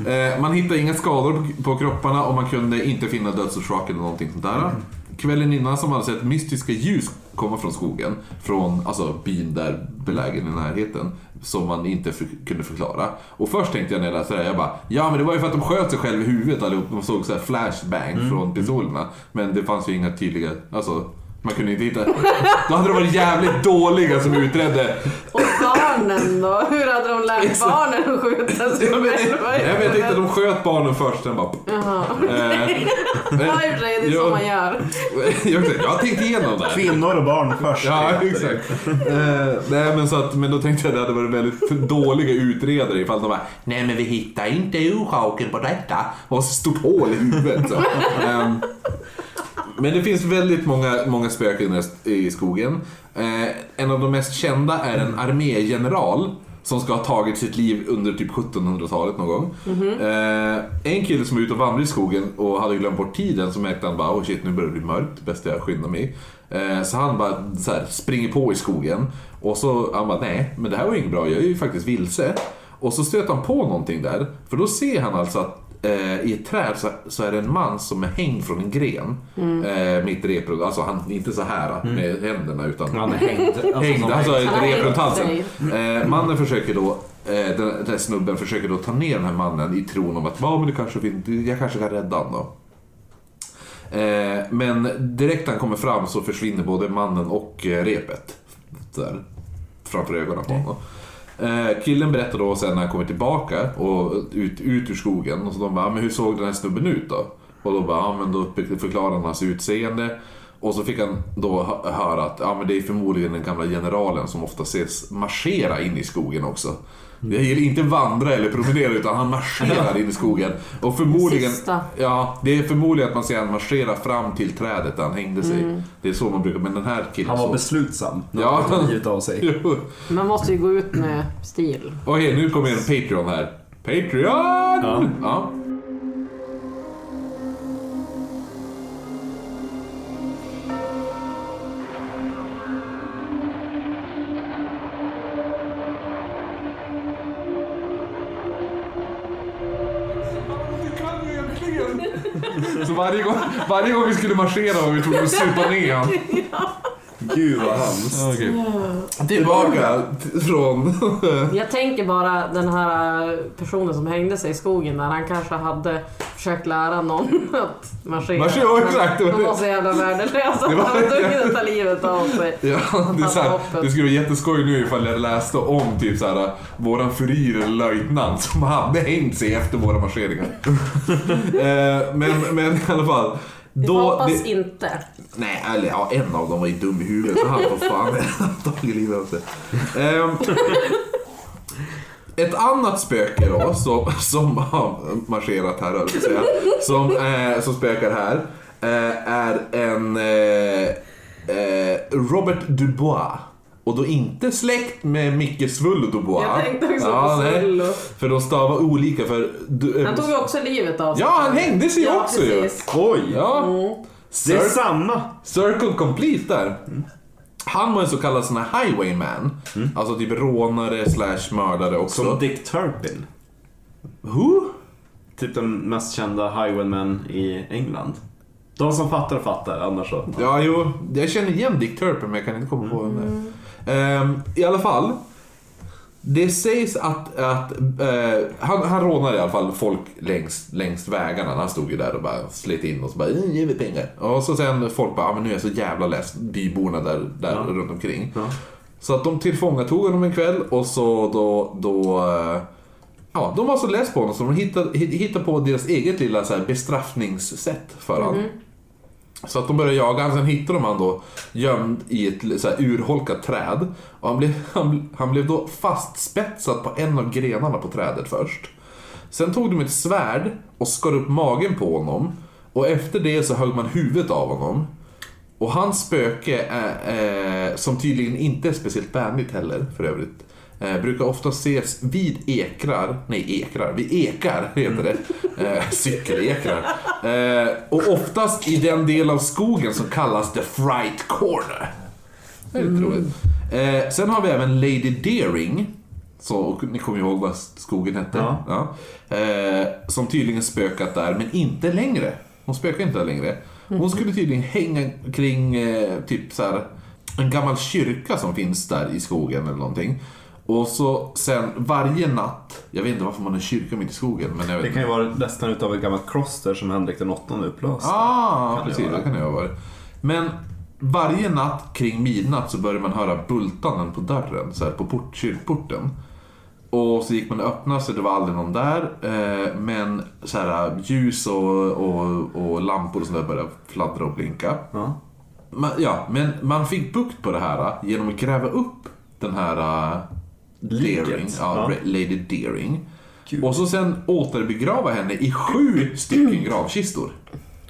Speaker 1: Eh, man hittade inga skador på, kropparna och man kunde inte finna dödsorsak eller någonting sånt där. Kvällen innan så hade sett mystiska ljus komma från skogen. Från alltså, byn där belägen i närheten. Som man inte för, kunde förklara. Och först tänkte jag när jag läste det här, jag bara Ja men det var ju för att de sköt sig själva i huvudet allihop. De såg så här flashbang från pistolerna. Men det fanns ju inga tydliga, alltså man kunde inte hitta. Då hade de varit jävligt dåliga som utredde.
Speaker 3: Och barnen då? Hur hade de lärt barnen att skjuta sig
Speaker 1: Jag vet,
Speaker 3: själva?
Speaker 1: jag vet inte, de sköt barnen först, sen bara...
Speaker 3: Jaha.
Speaker 1: Eh,
Speaker 3: Ja, för sig, det är så
Speaker 1: Ja.
Speaker 3: man gör.
Speaker 1: jag, jag har tänkt igenom det.
Speaker 2: Kvinnor och barn först.
Speaker 1: Ja, exakt. Eh, nej, men, så att, men då tänkte jag att det hade varit väldigt dåliga utredare ifall de bara Nej men vi hittar inte orsaken på detta. Och så stort hål i huvudet. Så. Ehm, men det finns väldigt många, många spöken i skogen. Eh, en av de mest kända är en armégeneral som ska ha tagit sitt liv under typ 1700-talet någon gång. Eh, en kille som var ute och vandrade i skogen och hade glömt bort tiden så märkte han bara oh shit nu börjar det bli mörkt, bäst jag skyndar mig. Eh, så han bara så här, springer på i skogen och så han bara nej men det här var ju inget bra, jag är ju faktiskt vilse. Och så stöter han på någonting där, för då ser han alltså att eh, i ett träd så, så är det en man som är hängd från en gren. Eh, mitt i repro, alltså han, inte så här med händerna utan
Speaker 2: Han är hängd. Alltså,
Speaker 1: hängd, alltså ett rep runt
Speaker 3: hängt
Speaker 1: halsen. Eh, mannen försöker då, eh, den, här snubben försöker då ta ner den här mannen i tron om att ja, men det kanske, fin- jag kanske kan rädda honom då. Eh, men direkt när han kommer fram så försvinner både mannen och eh, repet. Där, framför ögonen på honom. Eh, killen berättar då sen när han kommer tillbaka och ut, ut ur skogen och så de bara, men hur såg den här snubben ut då? Och då bara, ja men då förklarar han hans utseende. Och så fick han då höra att ja, men det är förmodligen den gamla generalen som ofta ses marschera in i skogen också. Jag gillar inte vandra eller promenera utan han marscherar in i skogen. Och förmodligen,
Speaker 3: Sista.
Speaker 1: ja, det är förmodligen att man ser han marschera fram till trädet där han hängde sig. Det är så man brukar, men den här killen
Speaker 2: Han var
Speaker 1: så.
Speaker 2: beslutsam när
Speaker 1: Ja.
Speaker 2: han hade givit av sig.
Speaker 3: Man måste ju gå ut med stil.
Speaker 1: Okej, nu kommer en Patreon här. Patreon!
Speaker 2: Ja.
Speaker 1: ja. Varje gång, varje gång vi skulle marschera var vi tvungna att supa ner han.
Speaker 2: Gud vad hemskt.
Speaker 1: Tillbaka t- från...
Speaker 3: Jag tänker bara den här personen som hängde sig i skogen där, han kanske hade försökt lära någon att marschera.
Speaker 1: Marschera, exakt,
Speaker 3: De var så jävla värdelösa. Han var tvungen att ta livet av sig.
Speaker 1: Ja, det, är så här, det skulle vara jätteskoj nu ifall jag läste om typ så här, våran furir eller löjtnant som hade hängt sig efter våra marscheringar. Eh, men, men i alla fall.
Speaker 3: Vi
Speaker 1: Då,
Speaker 3: hoppas
Speaker 1: det,
Speaker 3: inte.
Speaker 1: nej, eller ja, en av dem var ju dum i huvudet så han får fan tagit livet av sig. Ehm, ett annat spöke då som, som har marscherat här, jag säga, som, eh, som spökar här eh, är en eh, eh, Robert Dubois. Och då inte släkt med Micke Svullo Dubois.
Speaker 3: Jag tänkte också på
Speaker 1: nej.
Speaker 3: Svullo.
Speaker 1: För de stavar olika för... Du,
Speaker 3: Han tog ju också livet av sig.
Speaker 1: Ja, han hängde sig
Speaker 3: Ja,
Speaker 1: också ju.
Speaker 3: precis.
Speaker 2: Oj!
Speaker 1: Ja.
Speaker 3: Mm.
Speaker 2: Det är samma.
Speaker 1: Circle Complete där. Han var en så kallad sån här highwayman. Alltså typ rånare slash mördare också.
Speaker 2: Som Dick Turpin.
Speaker 1: Who?
Speaker 2: Typ den mest kända highwayman i England. De som fattar fattar, annars så.
Speaker 1: Ja, jo. Jag känner igen Dick Turpin men jag kan inte komma på vem det är. Ehm, I alla fall. Det sägs att, att eh, han, han rånade i alla fall folk längs, längs vägarna. Han stod ju där och bara slet in och så bara "Eh, ge mig pengar. Och så sen folk bara, ah, men nu är jag så jävla less. Byborna där, där
Speaker 2: Ja.
Speaker 1: runt omkring.
Speaker 2: Ja.
Speaker 1: Så att de tillfångatog honom en kväll och så då, då eh, Ja, de var så less på honom så de hittade, hittade på deras eget lilla så här, bestraffningssätt för honom. Så att de började jaga honom, sen hittade de han då gömd i ett så här, urholkat träd. Och han blev, han, han blev då fastspetsad på en av grenarna på trädet först. Sen tog de ett svärd och skar upp magen på honom. Och efter det så högg man huvudet av honom. Och hans spöke, är, är, som tydligen inte är speciellt vänligt heller för övrigt, eh, brukar ofta ses vid ekrar, nej ekrar, vid ekar heter det, eh, cykelekrar. Eh, och oftast i den del av skogen som kallas the fright corner. Det är lite roligt. Eh, sen har vi även Lady Deering. Så, ni kommer ihåg vad skogen hette?
Speaker 2: Ja.
Speaker 1: Eh, som tydligen spökat där, men inte längre. Hon spökar inte där längre. Hon skulle tydligen hänga kring eh, typ så här, en gammal kyrka som finns där i skogen eller någonting. Och så sen varje natt, jag vet inte varför man har kyrka mitt i skogen, men jag vet
Speaker 2: Det kan ju vara nästan utav ett gammalt kloster som Henrik den åttonde upplöste.
Speaker 1: Ah,
Speaker 2: Kan det
Speaker 1: precis. Det kan det ha varit. Men varje natt kring midnatt så började man höra bultanden på dörren, så här på port, kyrkporten. Och så gick man och öppnade så det var aldrig någon där. Eh, men så här, ljus och, och, och lampor och sånt där började fladdra och blinka.
Speaker 2: Ja.
Speaker 1: Man, ja, men man fick bukt på det här genom att gräva upp den här
Speaker 2: Liket.
Speaker 1: Deering, ja,
Speaker 2: Ja.
Speaker 1: Lady Deering.
Speaker 2: Kul.
Speaker 1: Och så sen återbegrava henne i sju stycken gravkistor.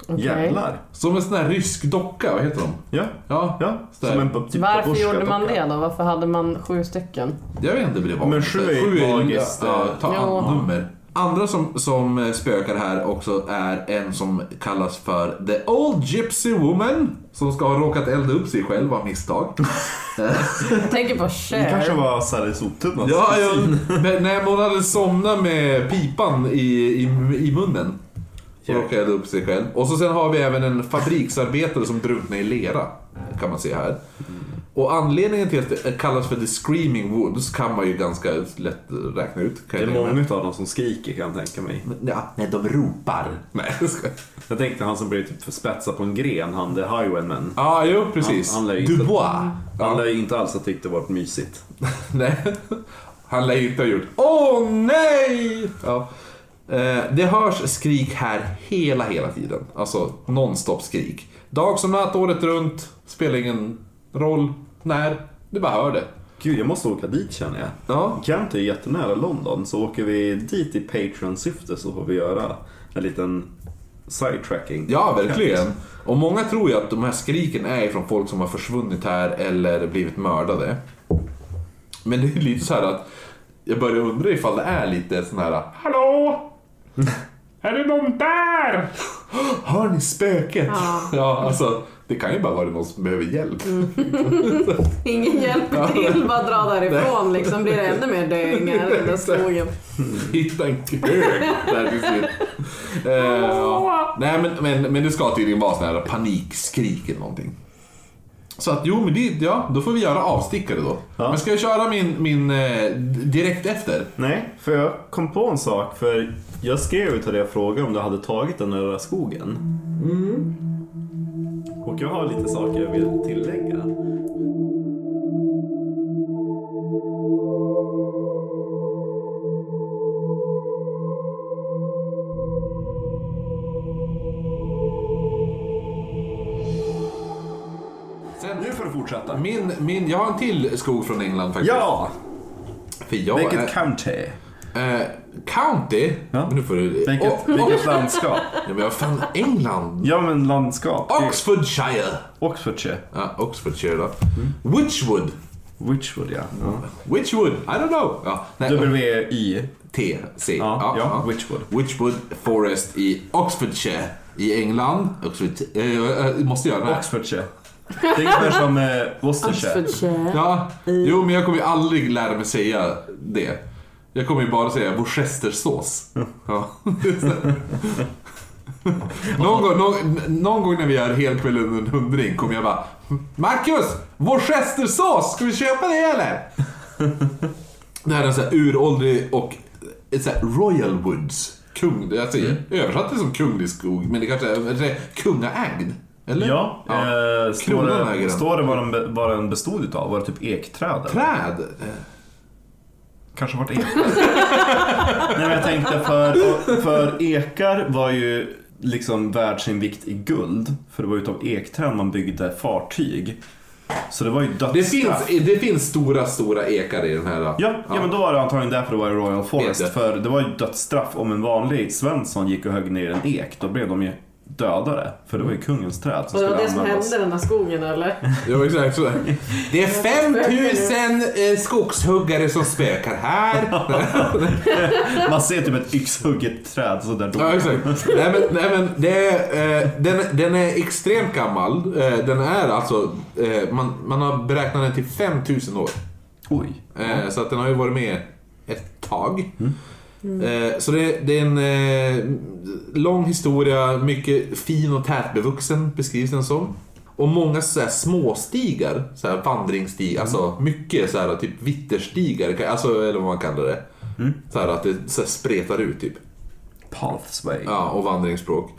Speaker 3: Okej.
Speaker 2: Jävlar.
Speaker 1: Som en sån här rysk docka, vad heter de?
Speaker 2: Ja,
Speaker 1: Ja,
Speaker 2: ja. som en typ
Speaker 3: Varför gjorde man
Speaker 2: docka.
Speaker 3: det då? Varför hade man sju stycken?
Speaker 1: Jag vet inte vad det var.
Speaker 2: Men sju är ju magiskt,
Speaker 1: Ja,
Speaker 2: eh,
Speaker 1: ta
Speaker 3: Ja.
Speaker 1: nummer. Andra som, som eh, spökar här också är en som kallas för The Old Gypsy Woman. Som ska ha råkat elda upp sig själv av misstag.
Speaker 3: Jag tänker på
Speaker 2: Det kanske
Speaker 3: Cher.
Speaker 2: var Sally Soptunnans
Speaker 1: Ja, ja, men, nej, men hon hade somnat med pipan i, i, i munnen. Och råkade elda upp sig själv. Och så sen har vi även en fabriksarbetare som drunknar i lera. Kan man se här. Och anledningen till att det kallas för The Screaming Woods kan man ju ganska lätt räkna ut.
Speaker 2: Det är många av dem som skriker kan jag tänka mig.
Speaker 1: Ja, nej, de ropar. Nej, jag
Speaker 2: tänkte han som blev typ spetsad på en gren, han the highwayman.
Speaker 1: Ja, jo precis.
Speaker 2: Han- han
Speaker 1: Dubois.
Speaker 2: Han lär ju inte alls ha tyckt det varit mysigt.
Speaker 1: Nej. Han lär ju inte ha gjort Åh nej! Ja. Eh, Det hörs skrik här hela, hela tiden. Alltså nonstop skrik. Dag som natt, året runt. Spelar ingen roll när. Du bara hör det.
Speaker 2: Gud, jag måste åka dit känner jag.
Speaker 1: Ja.
Speaker 2: Kent är jättenära London, så åker vi dit i Patreon-syfte så får vi göra en liten sidetracking.
Speaker 1: Ja, verkligen. Och många tror ju att de här skriken är från folk som har försvunnit här eller blivit mördade. Men det är lite så här att jag börjar undra ifall det är lite sån här Hallå? Är det någon där? Hör ni spöket?
Speaker 3: Ja.
Speaker 1: ja, alltså det kan ju bara vara någon som behöver hjälp.
Speaker 3: Ingen hjälper till, bara dra därifrån liksom. Blir det ännu mer döingar i den skogen.
Speaker 1: Hitta en hög där till slut. Eh, ja. Nej men, men, men det ska tydligen vara sån här panikskrik eller någonting. Så att jo, men det, ja, då får vi göra avstickare då.
Speaker 2: Ja.
Speaker 1: Men ska jag köra min, min eh, direkt efter?
Speaker 2: Nej, för jag kom på en sak. För jag skrev ju till dig och frågade om du hade tagit den där skogen. Och jag har lite saker jag vill tillägga.
Speaker 1: Sen,
Speaker 2: Nu får du fortsätta.
Speaker 1: min, min, jag har en till skog från England faktiskt.
Speaker 2: Ja!
Speaker 1: För jag
Speaker 2: Vilket
Speaker 1: är,
Speaker 2: county?
Speaker 1: Eh, county?
Speaker 2: Ja.
Speaker 1: Men nu får du...
Speaker 2: Vilket,
Speaker 1: Åh,
Speaker 2: vilket landskap?
Speaker 1: ja, men vad fan, England?
Speaker 2: Ja men landskap.
Speaker 1: Oxfordshire.
Speaker 2: Oxfordshire.
Speaker 1: Ja, Oxfordshire då. Witchwood.
Speaker 2: Witchwood ja.
Speaker 1: Witchwood, I don't know. Ja, nej,
Speaker 2: W-Y.
Speaker 1: T, C.
Speaker 2: Ja, ja, Witchwood.
Speaker 1: Witchwood Forest i Oxfordshire i England. Oxford, jag måste göra det här.
Speaker 2: Oxfordshire. Det är ungefär som eh, Worcestershire.
Speaker 3: Oxfordshire.
Speaker 1: Ja, jo men jag kommer ju aldrig lära mig säga det. Jag kommer ju bara säga worcestersås. Ja. någon, gång, någon, någon gång när vi gör helkväll under en hundring kommer jag bara Marcus! Worcestersås! Ska vi köpa det eller? det här är en sån här uråldrig och så här Royal Woods. Kung, jag säger, översatt det som kunglig skog, men det kanske är, är kungaägd. Eller?
Speaker 2: Ja, Eh, står, det, står det vad den, vad den bestod utav? Var det typ ekträd? eller?
Speaker 1: Träd?
Speaker 2: Kanske vart ekträd. Nej men jag tänkte för, för ekar var ju liksom värd sin vikt i guld. För det var utav ekträd man byggde fartyg. Så det var ju
Speaker 1: Det
Speaker 2: dödsstraff.
Speaker 1: finns, det finns stora, stora ekar i den här.
Speaker 2: Ja, ja. men då var det antagligen därför det var Royal Forest. För det var ju dödsstraff om en vanlig svensson gick och högg ner en ek. Då blev de ju dödade. För det var ju kungens träd som
Speaker 3: det
Speaker 2: skulle
Speaker 3: var det som
Speaker 2: användas.
Speaker 3: hände i den där skogen eller?
Speaker 1: Ja, exakt sådär. Det är 5000 eh, skogshuggare som spökar här.
Speaker 2: Man ser typ ett yxhugget träd så där
Speaker 1: Ja, exakt. Nej men, nej, men det är, eh, den, den är extremt gammal. Eh, den är alltså, eh, man, man har beräknat den till 5000 år.
Speaker 2: Oj.
Speaker 1: Eh, så att den har ju varit med ett tag. Eh, Så det, det är en eh, lång historia, mycket fin och tätbevuxen beskrivs den som. Och många så här småstigar, så här vandringsstigar, alltså mycket så här typ vitterstigar, alltså, eller vad man kallar det. Så här att det så här spretar ut typ.
Speaker 2: Pathsway.
Speaker 1: Ja, och vandringsspråk.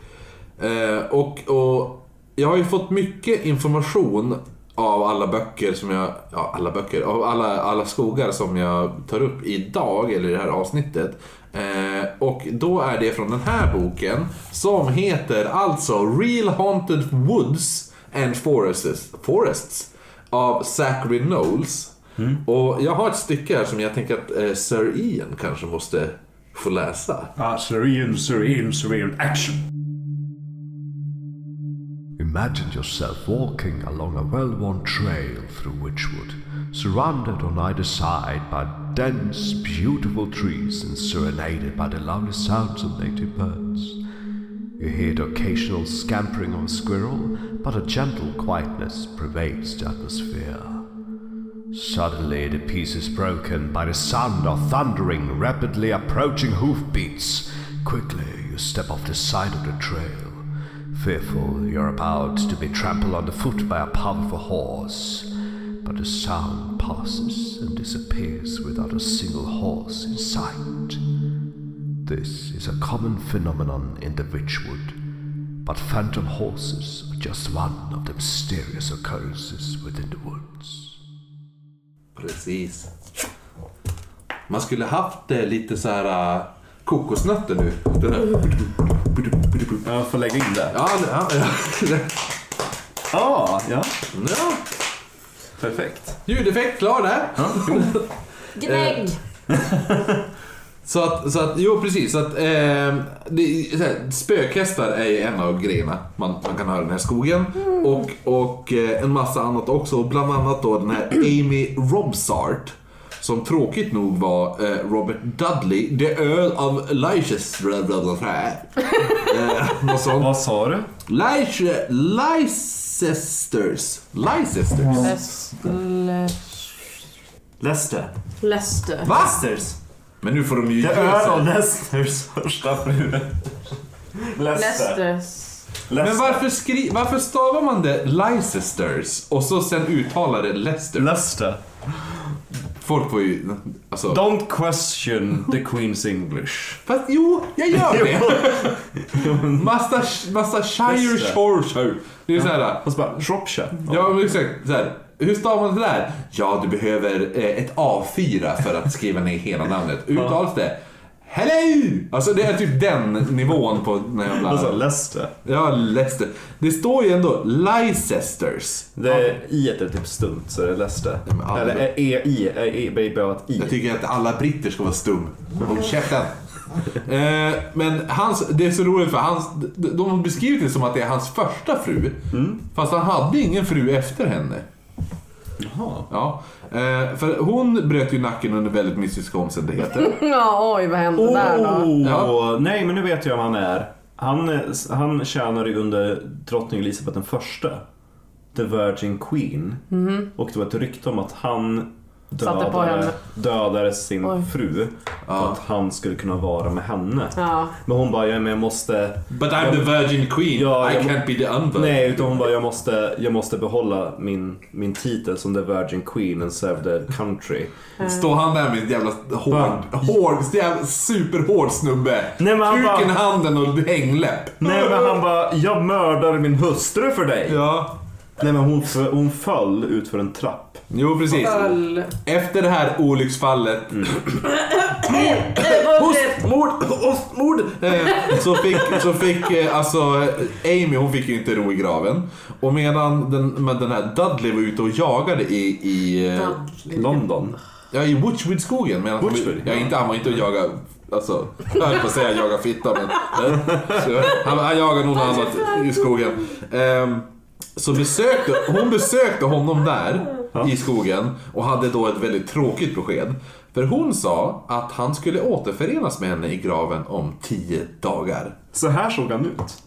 Speaker 1: Eh, och, och jag har ju fått mycket information av alla böcker som jag, ja alla böcker, av alla, alla skogar som jag tar upp idag, eller i det här avsnittet. Eh, och då är det från den här boken som heter alltså Real Haunted Woods and Forests, Forests av Zachary Knowles. Och jag har ett stycke här som jag tänker att eh, Sir Ian kanske måste få läsa.
Speaker 4: Ah, serene, serene, serene. Action!
Speaker 5: Imagine yourself walking along a well worn trail through Witchwood, surrounded on either side by dense, beautiful trees and serenaded by the lovely sounds of native birds. You hear the occasional scampering of a squirrel, but a gentle quietness pervades the atmosphere. Suddenly, the peace is broken by the sound of thundering, rapidly approaching hoofbeats. Quickly, you step off the side of the trail. Fearful you're about to be trampled underfoot by a powerful horse. But the sound passes and disappears without a single horse in sight. This is a common phenomenon in the Witchwood, but phantom horses are just one of the mysterious occurrences within the woods.
Speaker 1: Precis. Man skulle haft eh, lite så här uh, kokosnötter nu.
Speaker 2: Jag får lägga in det.
Speaker 1: Ja, ja, ja.
Speaker 2: Ah, ja.
Speaker 1: ja.
Speaker 2: Perfekt.
Speaker 1: Ljudeffekt klar där.
Speaker 3: Gnägg!
Speaker 1: Så att, så att, jo precis. Så att, eh, det, så här, spökhästar är ju en av grejerna man, man kan höra i den här skogen. Och, och eh, en massa annat också. Bland annat då den här Amy Robsart. Som tråkigt nog var eh, Robert Dudley, the Earl of Leicester. Eh, sånt.
Speaker 2: Vad sa du?
Speaker 1: Leice- Leicesters. Leicesters.
Speaker 2: Leicester.
Speaker 3: Leicester.
Speaker 1: Va?
Speaker 2: Leicesters.
Speaker 1: Men nu får de ju
Speaker 2: Det
Speaker 1: ge
Speaker 2: är av
Speaker 1: sig.
Speaker 2: Leicesters första fru. Leicester.
Speaker 3: Leicesters.
Speaker 1: Men varför, skri- varför stavar man det Leicesters och så sen uttalar det Leicester?
Speaker 2: Leicester.
Speaker 1: Folk får ju... Alltså...
Speaker 2: Don't question the Queen's English.
Speaker 1: Fast jo, jag gör det. massa, massa Shire. Shoreshire. Det är så här...
Speaker 2: Och så bara, Shropshire.
Speaker 1: Ja, men exakt. Så här. Hur stavar man det där? Ja, du behöver eh, ett A4 för att skriva ner hela namnet. Uttalas det Hello! Alltså det är typ den nivån på den här jävla...
Speaker 2: Alltså Leicester.
Speaker 1: Ja, Leicester. Det står ju ändå Leicesters.
Speaker 2: Det är i är typ stumt så det är Leicester.
Speaker 1: men alla-
Speaker 2: Eller e, i, e, ett i.
Speaker 1: Jag tycker att alla britter ska vara stum. Håll käften. Eh, men hans, det är så roligt för hans, de har beskrivit det som att det är hans första fru. Fast han hade ingen fru efter henne.
Speaker 2: Jaha.
Speaker 1: Ja. Eh, för hon bröt ju nacken under väldigt mystiska omständigheter.
Speaker 3: Ja, oj vad hände där då?
Speaker 2: Oh,
Speaker 1: Ja.
Speaker 2: Nej, men nu vet jag vem han är. Han, han tjänade ju under drottning Elisabeth den första. The Virgin Queen. Och det var ett rykte om att han
Speaker 3: Satte på henne.
Speaker 2: dödade, dödade sin
Speaker 3: Oj.
Speaker 2: fru för att han skulle kunna vara med henne.
Speaker 3: Ja.
Speaker 2: Men hon bara, ja, men jag måste...
Speaker 1: But I'm the virgin queen,
Speaker 2: Ja,
Speaker 1: I
Speaker 2: jag-
Speaker 1: can't be the unvirgin.
Speaker 2: Nej, utan hon bara, jag måste, jag måste behålla min, min titel som The Virgin Queen and serve the country.
Speaker 1: Står han där med en jävla hård, hård, jävla superhård snubbe.
Speaker 2: Nej, men han
Speaker 1: Kuken i
Speaker 2: bara-
Speaker 1: handen och hängläpp.
Speaker 2: Nej men han bara, jag mördar min hustru för dig.
Speaker 1: Ja.
Speaker 2: Nej men hon, hon föll ut för en trapp.
Speaker 1: Jo, precis.
Speaker 3: Öl.
Speaker 1: Efter det här olycksfallet
Speaker 3: Eh,
Speaker 1: Host, mord, host, mord. Eh, så fick, så fick eh, alltså Amy, hon fick ju inte ro i graven. Och medan den, men den här Dudley var ute och jagade i, i, eh,
Speaker 2: London.
Speaker 1: ja, i Witchwood-skogen. medan han-
Speaker 2: Witchwood,
Speaker 1: Ja, inte, han var inte och jagade, alltså, jag höll på att säga jaga fitta men. så, han, han jagade något annat i skogen. Ehm, så besökte, hon besökte honom där i skogen och hade då ett väldigt tråkigt besked. För hon sa att han skulle återförenas med henne i graven om tio dagar.
Speaker 2: Så här såg han ut.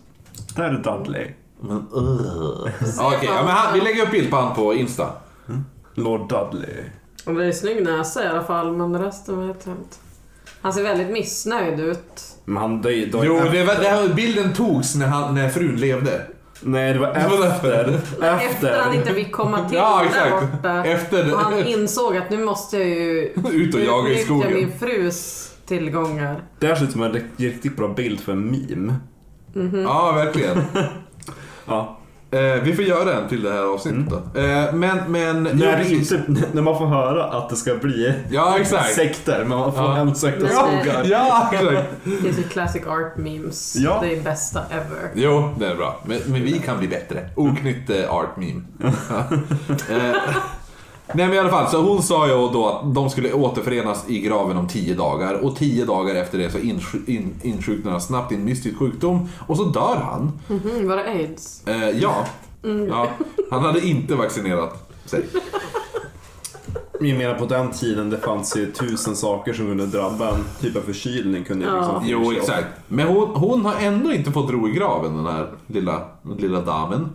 Speaker 2: Där är Dudley.
Speaker 1: Men uh. Okej, ja, men han, vi lägger upp bild på han på Insta.
Speaker 2: Lord Dudley.
Speaker 3: Och det är snygg näsa i alla fall, men resten vet jag inte. Han ser väldigt missnöjd ut.
Speaker 2: Men han dör ju...
Speaker 1: Jo, det var, det här, bilden togs när, han, när frun levde.
Speaker 2: Nej, det var efter.
Speaker 3: Efter han inte fick komma till
Speaker 1: Ja,
Speaker 3: där
Speaker 1: exakt.
Speaker 3: borta.
Speaker 1: Efter
Speaker 3: Och han insåg att nu måste jag ju
Speaker 1: ut och jaga i skogen.
Speaker 3: min frus tillgångar.
Speaker 2: Det här ser ut som en riktigt bra bild för en meme.
Speaker 1: Ja, verkligen.
Speaker 2: Ja.
Speaker 1: Eh, vi får göra en till det här avsnittet då. Eh, men, men...
Speaker 2: När,
Speaker 1: jo,
Speaker 2: det inte, när man får höra att det ska bli
Speaker 1: Ja, exakt.
Speaker 2: sekter, men man får
Speaker 1: Ja.
Speaker 2: hemsökta
Speaker 3: Ja.
Speaker 2: skogar.
Speaker 1: Ja, exakt.
Speaker 3: Det är så classic art memes.
Speaker 2: Ja.
Speaker 3: Det är bästa ever.
Speaker 1: Jo, det är bra. Men, men vi kan bli bättre. Oknytt eh, art meme. Ja. eh, nej men i alla fall, så hon sa ju då att de skulle återförenas i graven om tio dagar. Och tio dagar efter det så insj- in, insjuknar han snabbt i en mystisk sjukdom. Och så dör han.
Speaker 3: Mhm, var det aids?
Speaker 1: Eh, ja. ja. Han hade inte vaccinerat sig.
Speaker 2: Jag menar på den tiden det fanns ju tusen saker som kunde drabba en. Typ av förkylning kunde ju
Speaker 3: Ja.
Speaker 2: liksom
Speaker 1: Jo, exakt. Men hon, hon har ändå inte fått ro i graven, den här lilla, lilla damen.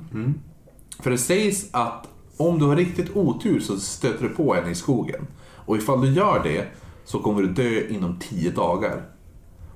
Speaker 1: För det sägs att om du har riktigt otur så stöter du på henne i skogen. Och ifall du gör det så kommer du dö inom tio dagar.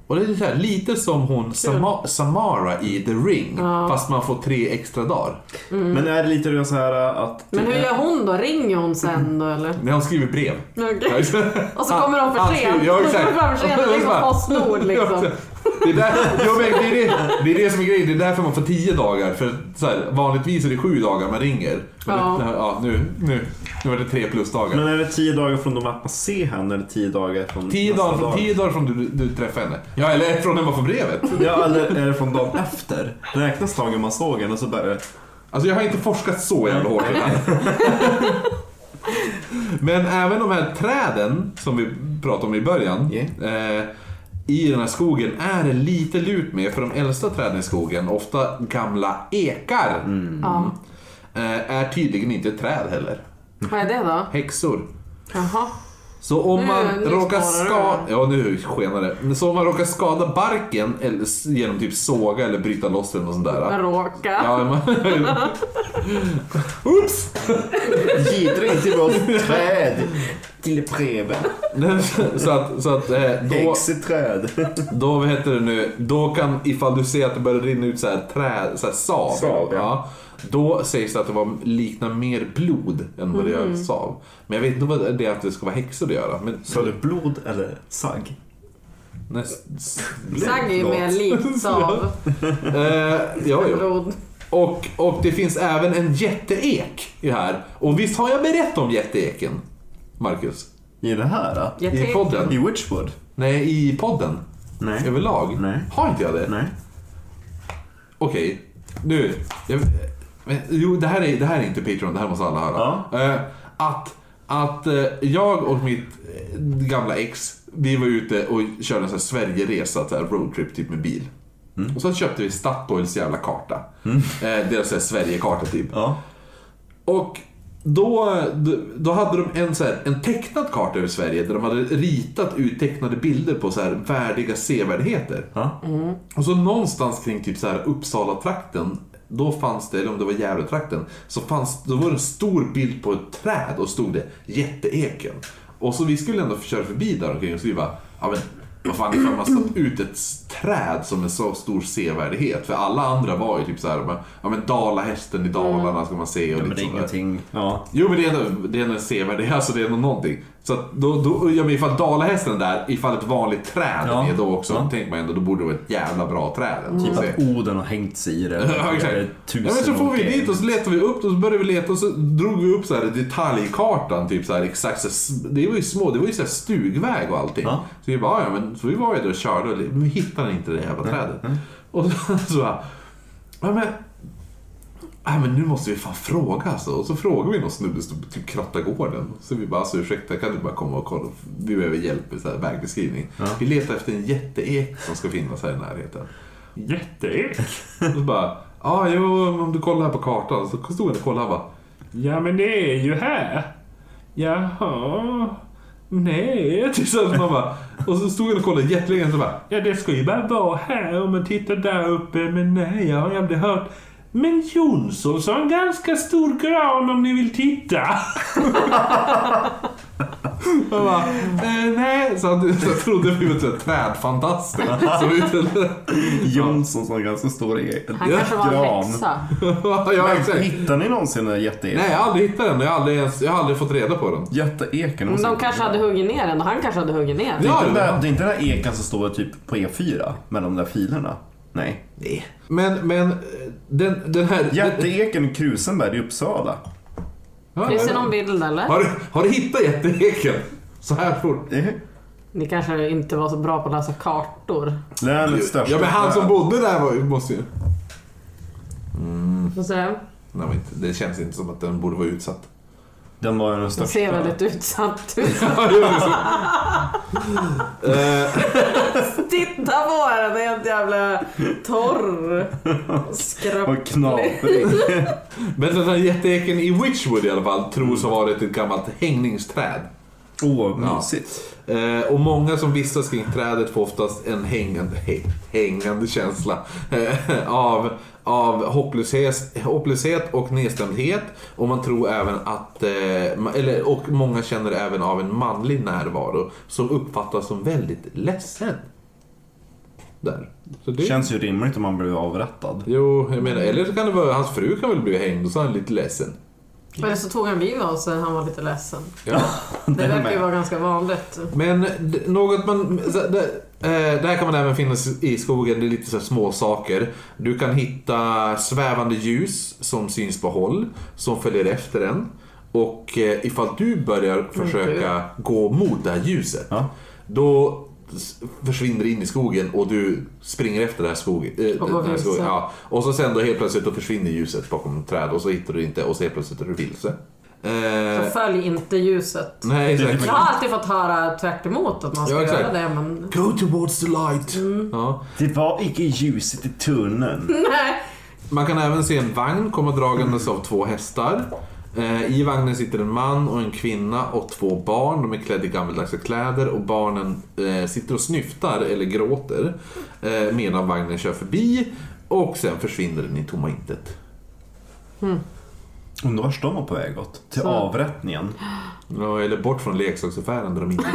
Speaker 1: Och det är så här, lite som hon Sama, Samara i The Ring, fast man får tre extra dagar.
Speaker 2: Men är det lite så här att...
Speaker 3: Men hur gör hon då? Ringer hon sen då eller?
Speaker 1: När hon skriver brev.
Speaker 3: Okej. Och så kommer de för sent.
Speaker 1: Ja, exakt.
Speaker 3: De kommer för sent. Det är som Postnord liksom.
Speaker 1: Det är, där, ja, men det, är det, det är det som är grejen, det är därför man får tio dagar. För så här, vanligtvis är det sju dagar man ringer. Men
Speaker 3: Ja.
Speaker 1: det, ja, nu, nu, nu var det tre plusdagar.
Speaker 2: Men är det tio dagar från de att man ser henne eller tio dagar från
Speaker 1: Tio dagar, från,
Speaker 2: dag?
Speaker 1: tio dagar från du, du träffade henne. Ja, eller från när man får brevet.
Speaker 2: Ja, eller är det från dagen efter? Räknas dagen man såg henne så bara...
Speaker 1: Alltså jag har inte forskat så jävla hårt i det här. Men även de här träden som vi pratade om i början. Eh, I den här skogen är det lite lut med för de äldsta träden i skogen, ofta gamla ekar,
Speaker 3: Ja.
Speaker 1: eh, är tydligen inte träd heller.
Speaker 3: Vad är det då?
Speaker 1: Häxor.
Speaker 3: Jaha.
Speaker 1: Så om man
Speaker 3: nu
Speaker 1: råkar skada... Ja, nu skenar det. Men Så om man råkar skada barken eller genom typ såga eller bryta loss den och sånt där.
Speaker 3: Råka.
Speaker 1: Ja, man... Oops!
Speaker 2: Gidra inte vårt träd till preben.
Speaker 1: så att, så att eh, då,
Speaker 2: Häxeträd.
Speaker 1: då, vad heter det nu, då kan, ifall du ser att det börjar rinna ut så här träd, så här sav,
Speaker 2: Sav, ja.
Speaker 1: Då sägs det att det var, liknar mer blod än vad det gör sav. Men jag vet inte vad det är att det ska vara häxor att göra. Men,
Speaker 2: Sa du blod eller sagg?
Speaker 3: Sagg är ju mer likt sav.
Speaker 1: eh, ja, ja. Och, och det finns även en jätteek i här. Och visst har jag berättat om jätteeken? Marcus?
Speaker 2: I det här? då?
Speaker 1: I podden?
Speaker 2: I Witchwood?
Speaker 1: Nej, i podden.
Speaker 2: Nej.
Speaker 1: Överlag?
Speaker 2: Nej.
Speaker 1: Har inte jag det?
Speaker 2: Nej.
Speaker 1: Okej, nu. Jag, jo, det här, är, det här är inte Patreon, det här måste alla höra. Eh, att att eh, jag och mitt eh, gamla ex, vi var ute och körde en sån här Sverigeresa, så här roadtrip typ med bil. Och så köpte vi Statoils jävla karta. Eh, deras så här Sverigekarta typ.
Speaker 2: Ja.
Speaker 1: Och då, då hade de en, så här, en tecknad karta över Sverige där de hade ritat ut tecknade bilder på så här värdiga sevärdheter.
Speaker 2: Ja.
Speaker 1: Och så någonstans kring typ så här Uppsala-trakten, då fanns det, eller om det var Gävle-trakten, så fanns, då var det en stor bild på ett träd och stod det jätteeken. Och så vi skulle ändå köra förbi där omkring och så vi bara, ja men vad fan ifall man satt ut ett träd som en så stor sevärdhet. För alla andra var ju typ så här, ja men Dalahästen i Dalarna ska man se och
Speaker 2: Men
Speaker 1: lite
Speaker 2: det är ingenting. Ja.
Speaker 1: Jo men det är ändå, det är ändå en sevärdhet, alltså det är ändå någonting. Så att då, då, ja men ifall Dalahästen där, ifall ett vanligt träd
Speaker 2: Ja.
Speaker 1: är då också,
Speaker 2: Ja.
Speaker 1: tänker man ändå, då borde det vara ett jävla bra träd.
Speaker 2: Typ
Speaker 1: Så-
Speaker 2: att Oden har hängt sig i det.
Speaker 1: Ja, exakt.
Speaker 2: Är
Speaker 1: Ja, men så får vi dit och så letar vi upp och så började vi leta och så drog vi upp så här detaljkartan. Typ så här, exakt, så här, det var ju små, det var ju så här stugväg och allting.
Speaker 2: Ja.
Speaker 1: Så vi bara, ja, men så vi var ju där och körde och vi hittade inte det jävla trädet. Och så, så bara, ja men, ja, men nu måste vi fan fråga alltså. Och så frågade vi någon snubbe som typ krattade gården. Så vi bara, alltså ursäkta kan du bara komma och kolla? Vi behöver hjälp med så här vägbeskrivning. Vi letar efter en jätteek som ska finnas här i närheten.
Speaker 4: Jätteek.
Speaker 1: Och så bara, ja jo om du kollar här på kartan. Så stod han och kollade och bara,
Speaker 4: Ja, men det är ju här. Jaha. Nej.
Speaker 1: till så att man bara, och så stod han och kollade jättelänge och så bara,
Speaker 4: Ja, det ska ju bara vara här om man tittar där uppe. Men nej, jag har aldrig hört Men Jonsson sa en ganska stor gran om ni vill titta.
Speaker 1: Jag bara, eh, nej. Så, han, så jag trodde vi var trädfantaster. Så vi,
Speaker 2: Jonsson som har ganska stor egen
Speaker 3: Han kanske var en häxa.
Speaker 1: ja, exakt.
Speaker 2: Hittar ni någonsin en jätteek?
Speaker 1: Nej, jag har aldrig hittat den. Jag har aldrig, ens, jag har aldrig fått reda på den.
Speaker 2: Jätteeken.
Speaker 3: Men de kanske hade huggit ner den och han kanske hade huggit ner
Speaker 2: Det
Speaker 3: den.
Speaker 2: är, inte
Speaker 1: Ja,
Speaker 2: den där, det är inte den där eken som står typ på E4 mellan de där filerna? Nej.
Speaker 1: Nej. Men, men den, den här...
Speaker 2: Jätteeken i Krusenberg i Uppsala.
Speaker 1: Ja,
Speaker 3: Finns det någon bild eller?
Speaker 1: Har, du- har du hittat jätteeken? Så här fort?
Speaker 2: Eh,
Speaker 3: Ni kanske inte var så bra på att läsa kartor.
Speaker 2: Länets största
Speaker 1: Ja, men han som bodde där var, måste ju...
Speaker 3: Får se.
Speaker 1: Nej, men inte- det känns inte som att den borde vara utsatt.
Speaker 2: Den var ju den
Speaker 3: Den
Speaker 2: största.
Speaker 3: ser väldigt utsatt ut.
Speaker 1: Eh,
Speaker 3: Titta på den, den är helt jävla torr. Skröp.
Speaker 2: Och knaprig.
Speaker 1: Men den här jätteeken i Witchwood i alla fall tros ha varit ett gammalt hängningsträd.
Speaker 2: Åh, mysigt.
Speaker 1: Eh, och många som vistas kring trädet får oftast en hängande, hä, hängande känsla eh, av, av hopplöshet, hopplöshet och nedstämdhet. Och man tror även att, eh, eller, och många känner även av en manlig närvaro som uppfattas som väldigt ledsen. Där. Så det,
Speaker 2: Känns ju rimligt om man blir avrättad.
Speaker 1: Jo, jag menar, eller så kan det vara, hans fru kan väl bli hängd och så är han lite ledsen.
Speaker 3: Eller så tog han livet av sig, han var lite ledsen.
Speaker 1: Ja.
Speaker 3: Det
Speaker 2: Det
Speaker 3: verkar ju vara ganska vanligt.
Speaker 1: Men något man... Det, eh, det här kan man även finna i skogen, det är lite så här små saker. Du kan hitta svävande ljus som syns på håll, som följer efter en. Och eh, ifall du börjar försöka gå mot det här ljuset,
Speaker 2: Ja.
Speaker 1: då försvinner in i skogen och du springer efter det här skogen. Eh,
Speaker 3: Och
Speaker 1: här skogen ja. Och så sen då helt plötsligt då försvinner ljuset bakom träd och så hittar du inte och så helt plötsligt är du vilse.
Speaker 3: Så
Speaker 1: Eh,
Speaker 3: följ inte ljuset.
Speaker 1: nej, exakt.
Speaker 3: Jag har alltid fått höra tvärt emot att man ska
Speaker 1: Ja, exakt.
Speaker 3: göra det, men...
Speaker 1: Go towards the light. Ja.
Speaker 2: Det var icke ljuset i tunneln.
Speaker 3: Nej.
Speaker 1: Man kan även se en vagn komma dragandes av två hästar. Eh, I vagnen sitter en man och en kvinna och två barn. De är klädda i gammaldags kläder och barnen eh, sitter och snyftar eller gråter eh, medan vagnen kör förbi och sen försvinner den i tomma intet. Hmm.
Speaker 2: Undrar vart de var på väg åt? Till
Speaker 3: Så.
Speaker 2: avrättningen.
Speaker 1: Ja, eller bort från leksaksaffären där de inte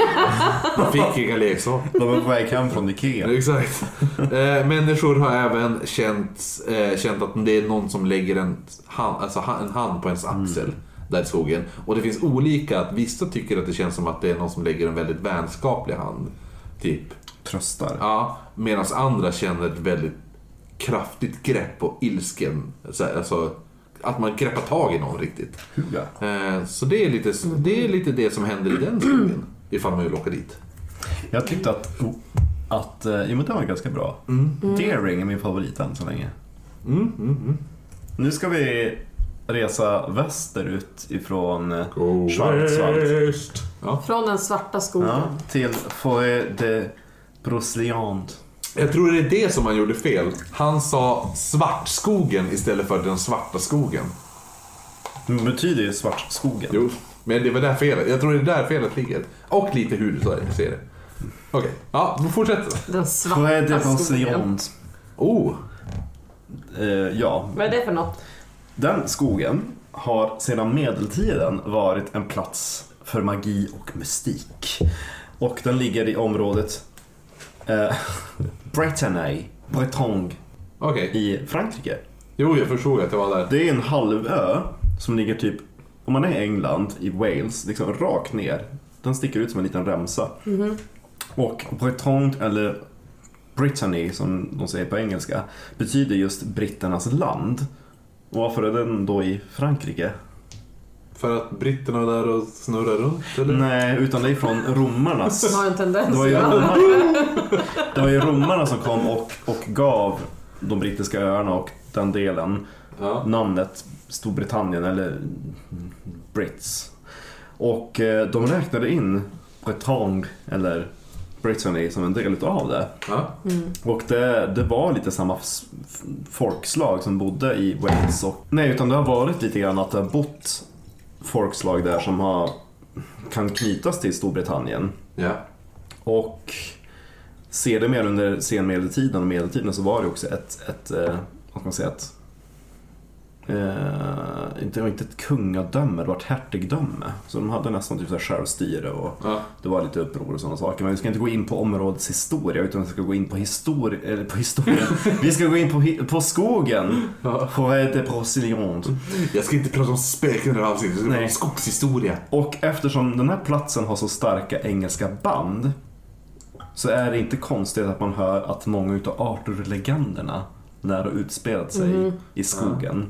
Speaker 1: De fick inga leksaker.
Speaker 2: De var på väg hem från Ikea.
Speaker 1: Exakt. Eh, människor har även känt, eh, känt att det är någon som lägger en hand, alltså en hand på ens axel. Där i skogen. Och det finns olika, att vissa tycker att det känns som att det är någon som lägger en väldigt vänskaplig hand. Typ.
Speaker 2: Tröstar.
Speaker 1: Ja, Medan andra känner ett väldigt kraftigt grepp och ilsken. Så här, Alltså, att man greppar tag i någon riktigt.
Speaker 2: Huga.
Speaker 1: Eh, så det är, lite, det är lite det som händer i den skogen. Ifall man vill åka dit.
Speaker 2: Jag tyckte att, att eh, jo, men den var ganska bra. Daring är min favorit än så länge.
Speaker 1: Mm, mm, mm.
Speaker 2: Nu ska vi resa västerut ifrån eh,
Speaker 1: Go
Speaker 2: Schwarzwald.
Speaker 4: West.
Speaker 3: Från den svarta skogen.
Speaker 2: Ja, till Foe de Brosliand.
Speaker 1: Jag tror det är det som han gjorde fel. Han sa svartskogen istället för den svarta skogen.
Speaker 2: Det betyder ju Svartskogen.
Speaker 1: Jo, men det var där felet. Jag tror det är där felet ligger. Och lite hur du det, ser det. Okej, ja, då fortsätter
Speaker 3: Den svarta skogen.
Speaker 2: Brosliand.
Speaker 1: Oh,
Speaker 2: Eh, ja,
Speaker 3: Vad är det för något?
Speaker 2: den skogen har sedan medeltiden varit en plats för magi och mystik. Och den ligger i området eh, Bretagne, Bretagne
Speaker 1: okej.
Speaker 2: i Frankrike.
Speaker 1: Jo, jag förstod att det var där.
Speaker 2: Det är en halvö som ligger typ, om man är i England, i Wales, liksom rakt ner. Den sticker ut som en liten remsa. Och Bretagne, eller Brittany som de säger på engelska, betyder just britternas land. Och varför är den då i Frankrike?
Speaker 1: För att britterna var där och snurrade runt, eller?
Speaker 2: Nej, utan det är från romarnas...
Speaker 3: Har en tendens
Speaker 2: Det var ju romarna, det var ju romarna som kom och, och gav de brittiska öarna och den delen
Speaker 1: Ja.
Speaker 2: namnet Storbritannien eller Brits. Och eh, de räknade in Bretagne eller Brittany som en del utav det.
Speaker 1: Ja.
Speaker 2: Och det, det var lite samma folkslag som bodde i Wales. Och, nej, utan det har varit lite grann att det har bott folkslag där som har, kan knytas till Storbritannien.
Speaker 1: ja.
Speaker 2: Och sedermera under senmedeltiden och medeltiden så var det också ett, ett, eh, vad ska man säga, ett Eh, det var inte ett kungadöme, det var ett hertigdöme. Så de hade nästan typ så här självstyre och
Speaker 1: Ja.
Speaker 2: det var lite uppror och sådana saker. Men vi ska inte gå in på områdets historia utan vi ska gå in på, histori- eller på historien. vi ska gå in på, på skogen. Forêt de Procillon.
Speaker 1: Jag ska inte prata om spöken i det här avsnittet, jag ska prata om skogshistoria.
Speaker 2: Och eftersom den här platsen har så starka engelska band så är det inte konstigt att man hör att många utav Arthur-legenderna lär ha utspelat sig i skogen.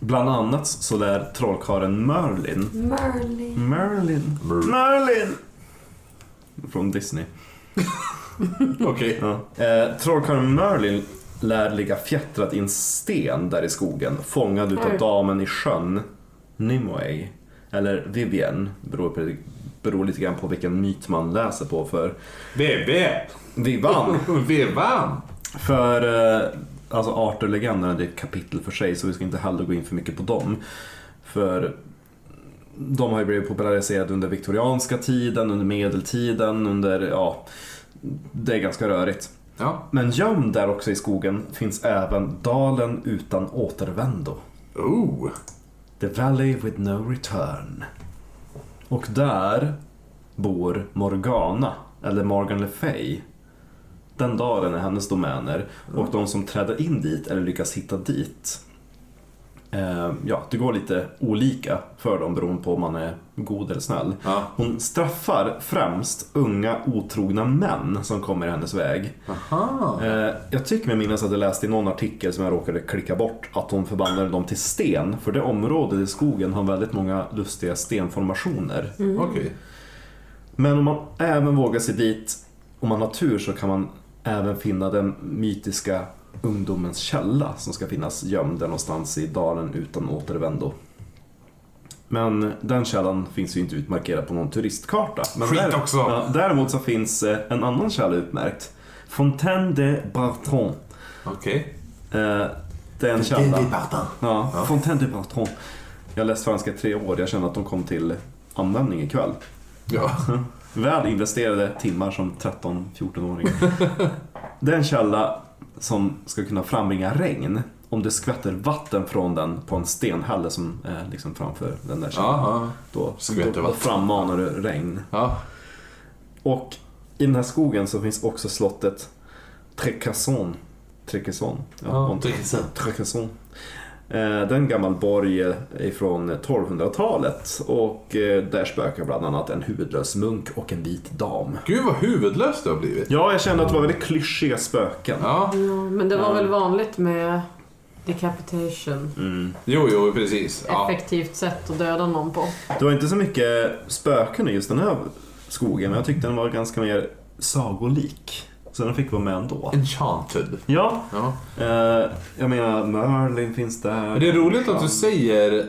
Speaker 2: Bland annat så lär trollkarlen Merlin
Speaker 3: Merlin.
Speaker 2: Merlin.
Speaker 1: Mer-
Speaker 2: Merlin! Från Disney.
Speaker 1: Okej.
Speaker 2: Ja. Eh, trollkarlen Merlin lär ligga fjättrad i en sten där i skogen, fångad utav
Speaker 3: Oj.
Speaker 2: damen i sjön, Nimue. Eller Vivienne, beror, på, beror lite grann på vilken myt man läser på för
Speaker 1: BB!
Speaker 2: Vivan.
Speaker 1: Vevan!
Speaker 2: För eh, alltså Arthur-legenderna, är ett kapitel för sig så vi ska inte heller gå in för mycket på dem. För de har ju blivit populariserade under viktorianska tiden, under medeltiden, under, ja, det är ganska rörigt.
Speaker 1: Ja.
Speaker 2: Men gömd där också i skogen finns även dalen utan återvändo.
Speaker 1: Oh.
Speaker 2: The Valley with no return. Och där bor Morgana, eller Morgan Le Fay. Den dalen är hennes domäner och de som träder in dit eller lyckas hitta dit eh, Ja, det går lite olika för dem beroende på om man är god eller snäll.
Speaker 1: Ja.
Speaker 2: Hon straffar främst unga otrogna män som kommer i hennes väg.
Speaker 1: Aha.
Speaker 2: Eh, jag tycker mig minnas att jag läste i någon artikel som jag råkade klicka bort att hon förbannade dem till sten. För det området i skogen har väldigt många lustiga stenformationer.
Speaker 1: Okej.
Speaker 2: Men om man även vågar sig dit, om man har tur så kan man även finna den mytiska ungdomens källa som ska finnas gömd någonstans i dalen utan återvändo. Men den källan finns ju inte utmarkerad på någon turistkarta. Men
Speaker 1: Skit också.
Speaker 2: Ja, däremot så finns eh, en annan källa utmärkt. Fontaine de Barton.
Speaker 1: Okej.
Speaker 2: Eh, Det är en källa.
Speaker 1: Barton.
Speaker 2: Ja, Fontaine de Barton. Jag har läst franska i tre år. Jag känner att de kom till användning ikväll.
Speaker 1: Ja.
Speaker 2: Väl investerade timmar som 13-14-åring. Det är en källa som ska kunna frambringa regn om det skvätter vatten från den på en stenhälle som är liksom framför den där källan. Då, då, frammanar det regn.
Speaker 1: ja.
Speaker 2: Och i den här skogen så finns också slottet Trecasson. Trecasson.
Speaker 1: Ja,
Speaker 2: om-
Speaker 1: Trecasson.
Speaker 2: Eh, Det är en gammal borg ifrån 1200-talet och eh, där spökar bland annat en huvudlös munk och en vit dam.
Speaker 1: Gud vad huvudlöst du har blivit.
Speaker 2: Ja, jag kände att det var väldigt klyschiga spöken.
Speaker 1: Ja.
Speaker 3: Ja, men det var väl vanligt med decapitation.
Speaker 2: Mm.
Speaker 1: Jo, jo, precis. Ja.
Speaker 3: Effektivt sätt att döda någon på.
Speaker 2: Det var inte så mycket spöken i just den här skogen, men jag tyckte den var ganska mer sagolik. Så den fick vara med ändå.
Speaker 1: Enchanted.
Speaker 2: Ja,
Speaker 1: Ja.
Speaker 2: eh, jag menar Merlin finns där.
Speaker 1: Det är roligt att du säger,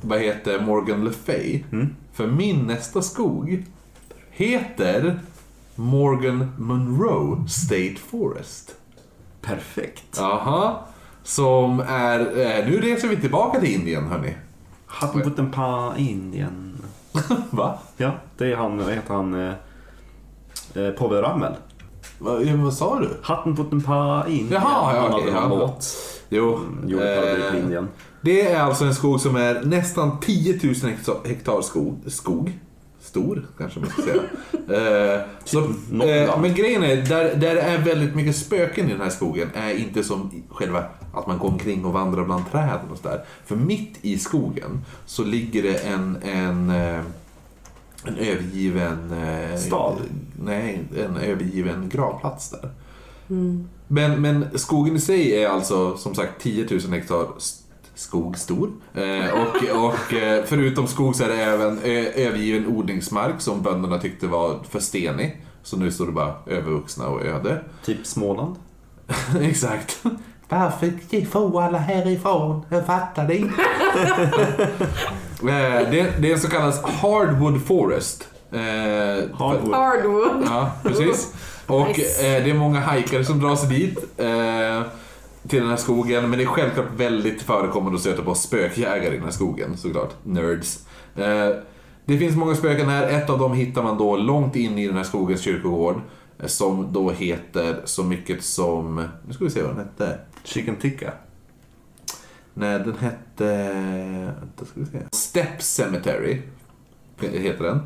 Speaker 1: vad heter Morgan Le Fay.
Speaker 2: Mm.
Speaker 1: För min nästa skog heter Morgan Monroe State Forest.
Speaker 2: Perfekt.
Speaker 1: Jaha. Som är, eh, nu reser vi tillbaka till Indien hörni.
Speaker 2: Hattenputten pa Indien.
Speaker 1: Va?
Speaker 2: Ja, det är han, vad heter han? Eh, eh, Påve Ramel.
Speaker 1: Va, ja, vad sa du?
Speaker 2: Hattenputten pa Indien.
Speaker 1: Jaha, ja, okej,
Speaker 2: en
Speaker 1: ja. Jo.
Speaker 2: Parodi på
Speaker 1: eh,
Speaker 2: Indien.
Speaker 1: Det är alltså en skog som är nästan 10 000 hektar, skog. skog. Stor, kanske man ska säga. eh, så,
Speaker 2: något
Speaker 1: eh, men grejen är, där, där det är väldigt mycket spöken i den här skogen är inte som själva att man går omkring och vandrar bland träden och sådär. För mitt i skogen så ligger det en, en, eh, en övergiven... eh,
Speaker 2: Stad?
Speaker 1: Nej, en övergiven gravplats där. Men, men skogen i sig är alltså som sagt 10 000 hektar skog stor. Eh, och och eh, förutom skog så är det även ö- övergiven odlingsmark som bönderna tyckte var för stenig. Så nu står det bara övervuxna och öde.
Speaker 2: Typ Småland.
Speaker 1: Exakt. Varför får alla härifrån? Jag fattar det inte. Eh, det, det är en så kallad hardwood forest. Eh,
Speaker 2: Hardwood.
Speaker 3: Hardwood.
Speaker 1: Ja, precis. Och
Speaker 3: Nice.
Speaker 1: eh, det är många hajkare som drar sig dit. Eh, till den här skogen. Men det är självklart väldigt förekommande att stöta på spökjägare i den här skogen, såklart. Nerds. Eh, det finns många spöken här. Ett av dem hittar man då långt in i den här skogens kyrkogård. eh, Som då heter så mycket som... Nu ska vi se vad den hette.
Speaker 2: Chicken tikka.
Speaker 1: Nej, den hette... Vänta, ska vi se. Step Cemetery heter den.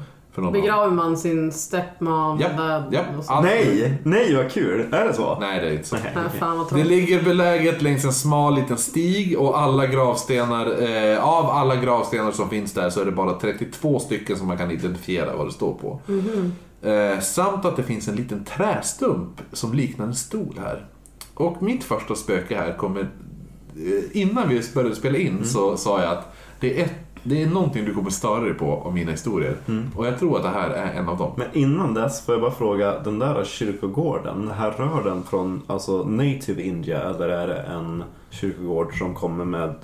Speaker 3: Begraver man sin stepmom
Speaker 1: Ja, ja.
Speaker 2: Nej, nej vad kul. Är det så?
Speaker 1: Nej, det är inte så.
Speaker 2: Nej.
Speaker 3: Fan
Speaker 1: Det ligger beläget längs en smal liten stig och alla gravstenar, eh, av alla gravstenar som finns där så är det bara 32 stycken som man kan identifiera vad det står på. Eh, samt att det finns en liten trästump som liknar en stol här. Och mitt första spöke här kommer... Eh, innan vi började spela in så sa jag att det är, ett, det är någonting du kommer störa dig på om mina historier. Och jag tror att det här är en av dem.
Speaker 2: Men innan dess får jag bara fråga, den där kyrkogården, härrör den från alltså, native India eller är det en kyrkogård som kommer med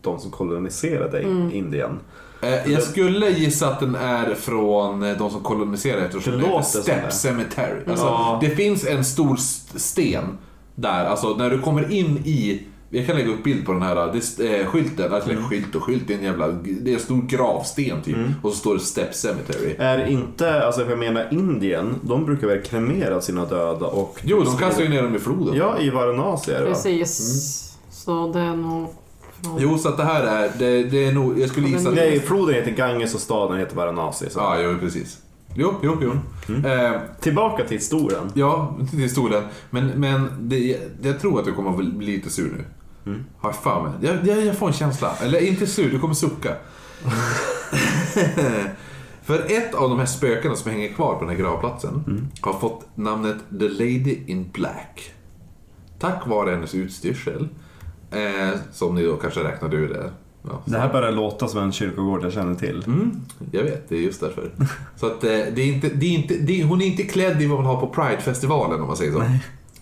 Speaker 2: de som koloniserade Indien?
Speaker 1: Eh, jag skulle gissa att den är från eh, de som koloniserade eftersom
Speaker 2: Det
Speaker 1: det, heter Step. Cemetery. Alltså,
Speaker 2: Ja.
Speaker 1: Det finns en stor sten där, alltså när du kommer in i jag kan lägga upp bild på den här det, är, eh, skylten, alltså
Speaker 2: Mm.
Speaker 1: skylt och skylt, det är en jävla, det är en stor gravsten typ. Och så står det Step Cemetery.
Speaker 2: Är inte, alltså för jag menar Indien, de brukar väl kremera sina döda och...
Speaker 1: Jo, de kastar ju ner dem i floden.
Speaker 2: Ja, i Varanasi är det?
Speaker 3: Precis. Så det är nog...
Speaker 1: Jo, så att det här är, det, det är nog, jag skulle gissa.
Speaker 2: Nej, floden heter Ganges och staden heter Varanasi. Så.
Speaker 1: Ja, jo precis. Jo, jo, jo.
Speaker 2: Mm.
Speaker 1: Eh,
Speaker 2: Tillbaka till historien.
Speaker 1: Ja, till historien. Men, men det, jag tror att du kommer att bli lite sur nu.
Speaker 2: Mm.
Speaker 1: Har jag för mig. Jag, jag, jag får en känsla. Eller inte sur, du kommer sucka. För ett av de här spökena som hänger kvar på den här gravplatsen
Speaker 2: Mm.
Speaker 1: har fått namnet The Lady in Black. Tack vare hennes utstyrsel. Eh, som ni då kanske räknade ur det. Ja,
Speaker 2: Det här börjar låta som en kyrkogård jag känner till.
Speaker 1: Mm, jag vet, det är just därför. Så att eh, det är inte, det är inte, det är, hon är inte klädd i vad man har på Pride-festivalen om man säger så.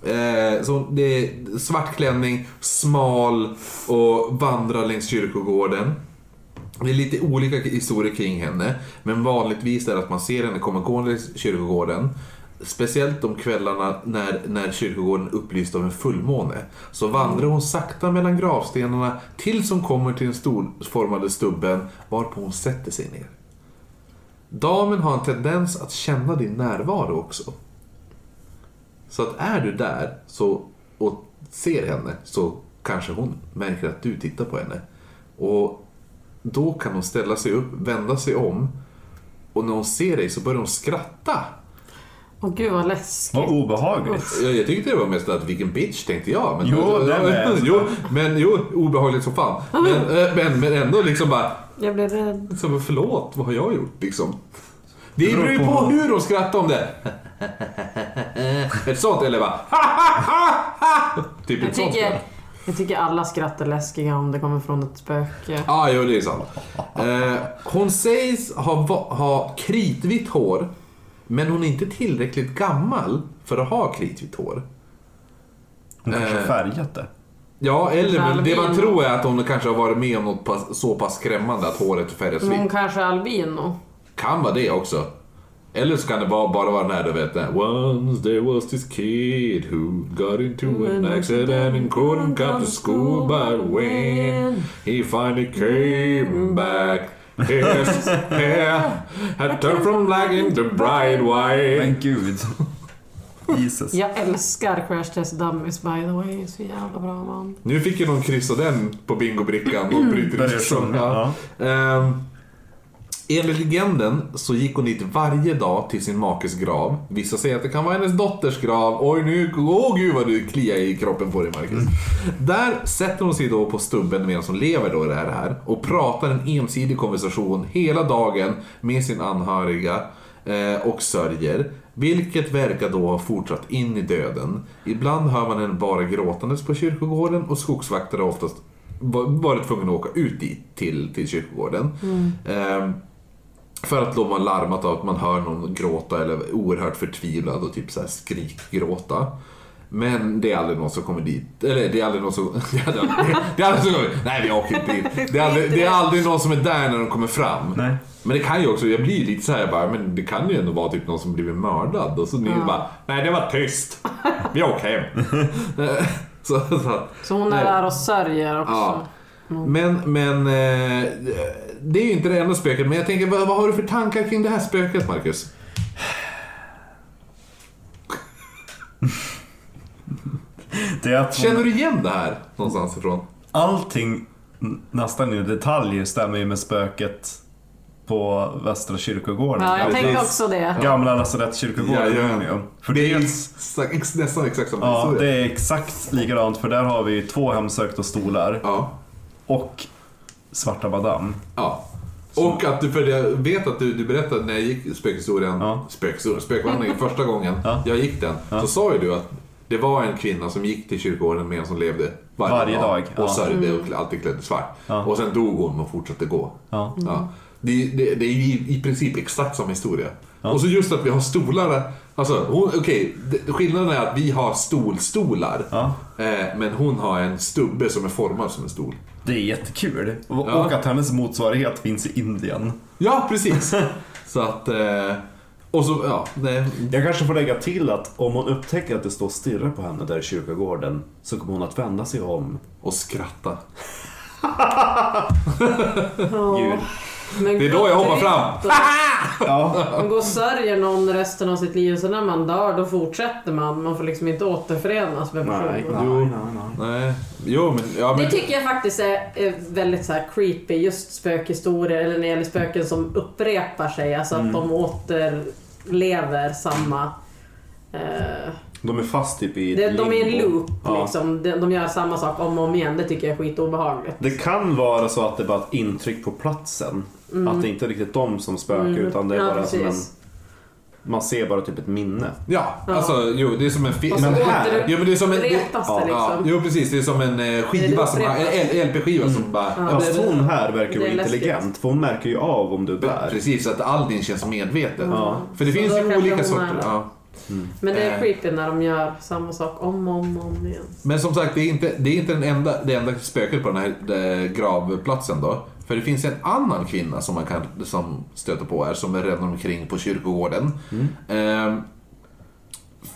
Speaker 1: Eh, så det är svart klänning, smal och vandrar längs kyrkogården. Det är lite olika historier kring henne, men vanligtvis är det att man ser henne komma gående längs kyrkogården. Speciellt de kvällarna när, när kyrkogården är upplyst av en fullmåne. Så vandrar hon sakta mellan gravstenarna tills hon kommer till den storformade stubben varpå hon sätter sig ner. Damen har en tendens att känna din närvaro också. Så att är du där så, och ser henne så kanske hon märker att du tittar på henne. Och då kan hon ställa sig upp, vända sig om och när hon ser dig så börjar hon skratta.
Speaker 3: Åh gud vad läskigt.
Speaker 2: Vad obehagligt.
Speaker 1: Jag, jag tyckte det var mest att vilken bitch tänkte jag. Men,
Speaker 2: Jo, det med.
Speaker 1: jo, men jo, obehagligt som fan. Men, eh, men, men ändå liksom bara,
Speaker 3: Jag blir rädd.
Speaker 1: liksom, förlåt, vad har jag gjort liksom? Det
Speaker 2: beror
Speaker 1: ju på
Speaker 2: på-
Speaker 1: hur de skrattar om det. Ett sånt eller bara Typ
Speaker 3: Jag
Speaker 1: ett sånt
Speaker 3: tycker,
Speaker 1: skratt.
Speaker 3: jag tycker alla skratt är läskiga om det kommer från ett spöke.
Speaker 1: Ja, ah, jo det är sant. Eh, hon sägs ha, ha kritvitt hår, men hon är inte tillräckligt gammal för att ha kritvitt hår.
Speaker 2: Hon kanske har
Speaker 1: Eh.
Speaker 2: färgat det.
Speaker 1: Ja, eller men det man tror är att hon kanske har varit med om något pass, så pass skrämmande att håret färgas
Speaker 3: Men hon
Speaker 1: vitt.
Speaker 3: kanske är albino.
Speaker 1: Kan vara det också. Eller så kan det bara, bara vara den här du vet den, Once there was this kid who got into an accident and couldn't come to school but when he finally came back his hair had turned from black into bright white.
Speaker 2: Men gud. Jesus.
Speaker 3: Jag älskar Crash Test Dummies by the way. Så jävla bra man.
Speaker 1: Nu fick ju någon kryssa den på bingobrickan och bryter ut
Speaker 2: sjunga. Ja.
Speaker 1: Ehm, enligt legenden så gick hon dit varje dag till sin makes grav. Vissa säger att det kan vara hennes dotters grav. Oj, nu, åh gud vad du kliar i kroppen på dig Marcus. Där sätter hon sig då på stubben medan hon lever då i det här, och pratar en ensidig konversation hela dagen med sin anhöriga eh, och sörjer. Vilket verkar då ha fortsatt in i döden. Ibland hör man henne bara gråtandes på kyrkogården och skogsvakter har oftast va- varit tvungna att åka ut dit till, till kyrkogården. Ehm, för att de har larmat av att man hör någon gråta eller oerhört förtvivlad och typ så här skrikgråta. Men det är aldrig någon som kommer dit. Eller det är aldrig någon som... Det är aldrig, det är aldrig som kommer, nej vi åker inte dit. Det är, aldrig, det är aldrig någon som är där när de kommer fram.
Speaker 2: Nej.
Speaker 1: Men det kan ju också, jag blir lite så här bara, men det kan ju ändå vara typ någon som blivit mördad. Och så ni bara, nej det var tyst. Vi åker hem. så, så,
Speaker 3: Så hon är
Speaker 1: Nej.
Speaker 3: där och sörjer också.
Speaker 1: Ja. Men, men eh, det är ju inte det enda spöket. Men jag tänker, vad, vad har du för tankar kring det här spöket, Marcus?
Speaker 2: Det är att hon,
Speaker 1: Känner du igen det här någonstans ifrån?
Speaker 2: allting nästan i detalj stämmer ju med spöket på Västra kyrkogården.
Speaker 3: Ja, jag tänkte också det.
Speaker 2: Gamla lasarettskyrkogården
Speaker 1: Ja, ja.
Speaker 2: För
Speaker 1: Det är exakt, ex, nästan exakt samma
Speaker 2: ja,
Speaker 1: historia.
Speaker 2: det är exakt likadant för där har vi två hemsökta stolar
Speaker 1: Ja.
Speaker 2: och Svarta Madame.
Speaker 1: ja. Och att du, för jag vet att du, du berättade när jag gick spökhistorien,
Speaker 2: Ja.
Speaker 1: spökhistorien, spökvandringen första gången
Speaker 2: Ja.
Speaker 1: jag gick den.
Speaker 2: Ja.
Speaker 1: Så sa ju du att det var en kvinna som gick till kyrkogården med en som levde varje,
Speaker 2: Varje dag,
Speaker 1: Och
Speaker 2: ja.
Speaker 1: sörjde och alltid klädd svart.
Speaker 2: Ja.
Speaker 1: Och sen dog hon och fortsatte gå.
Speaker 2: Ja.
Speaker 1: Ja. Det, det, det är ju i, i princip exakt samma historia.
Speaker 2: Ja.
Speaker 1: Och så just att vi har stolar. Alltså, okej, det- skillnaden är att vi har stolstolar.
Speaker 2: Ja.
Speaker 1: Eh, men hon har en stubbe som är formad som en stol.
Speaker 2: Det är jättekul. Och,
Speaker 1: Ja.
Speaker 2: och att hennes motsvarighet finns i Indien.
Speaker 1: Ja, precis. så att... Eh, och så, ja. Det,
Speaker 2: Jag kanske får lägga till att om hon upptäcker att det står stirrar på henne där i kyrkogården så kommer hon att vända sig om.
Speaker 1: och skratta.
Speaker 2: Gud.
Speaker 3: Men
Speaker 1: Det är då jag hoppar fram.
Speaker 2: Ja.
Speaker 3: Man går och sörjer någon resten av sitt liv och sen när man dör då fortsätter man. Man får liksom inte återförenas med personen.
Speaker 2: Nej, nej,
Speaker 1: Jo.
Speaker 2: nej, nej.
Speaker 1: Nej. Jo, men... Ja, men
Speaker 3: Det tycker jag faktiskt är, är väldigt så här creepy, just spökhistorier eller när det gäller spöken som upprepar sig. Alltså att de återlever samma... Eh,
Speaker 2: De är fast typ i ett
Speaker 3: de är i en loop
Speaker 2: Ja.
Speaker 3: liksom. De, de gör samma sak om och om igen. Det tycker jag är skitobehagligt.
Speaker 2: Det kan vara så att det bara är ett intryck på platsen. Att det inte är riktigt de som spökar utan det är
Speaker 3: Mm. Ja,
Speaker 2: bara som en...
Speaker 3: precis.
Speaker 2: Man ser bara typ ett minne.
Speaker 1: Ja,
Speaker 3: Ja.
Speaker 1: alltså jo, det är som en film.
Speaker 2: Men här-
Speaker 1: Jo, men det är som en... Det,
Speaker 2: ja,
Speaker 1: ja,
Speaker 3: liksom.
Speaker 1: jo, precis. Det är som en eh, skiva, som en LP-skiva som bara...
Speaker 3: Ja.
Speaker 2: Fast hon här verkar
Speaker 3: läskigt.
Speaker 2: intelligent för hon märker ju av om du är där.
Speaker 1: Precis, att all din känns medveten.
Speaker 2: Ja.
Speaker 1: För det
Speaker 3: Så
Speaker 1: finns ju olika sorter.
Speaker 3: är
Speaker 1: Ja.
Speaker 3: Men det är
Speaker 1: Eh.
Speaker 3: creepy när de gör samma sak om och om, och om igen.
Speaker 1: Men som sagt, det är inte, det är inte den enda, det enda spöket på den här eh, gravplatsen då. För det finns en annan kvinna som man kan som stöter på här, som är rädd omkring på kyrkogården. Ehm,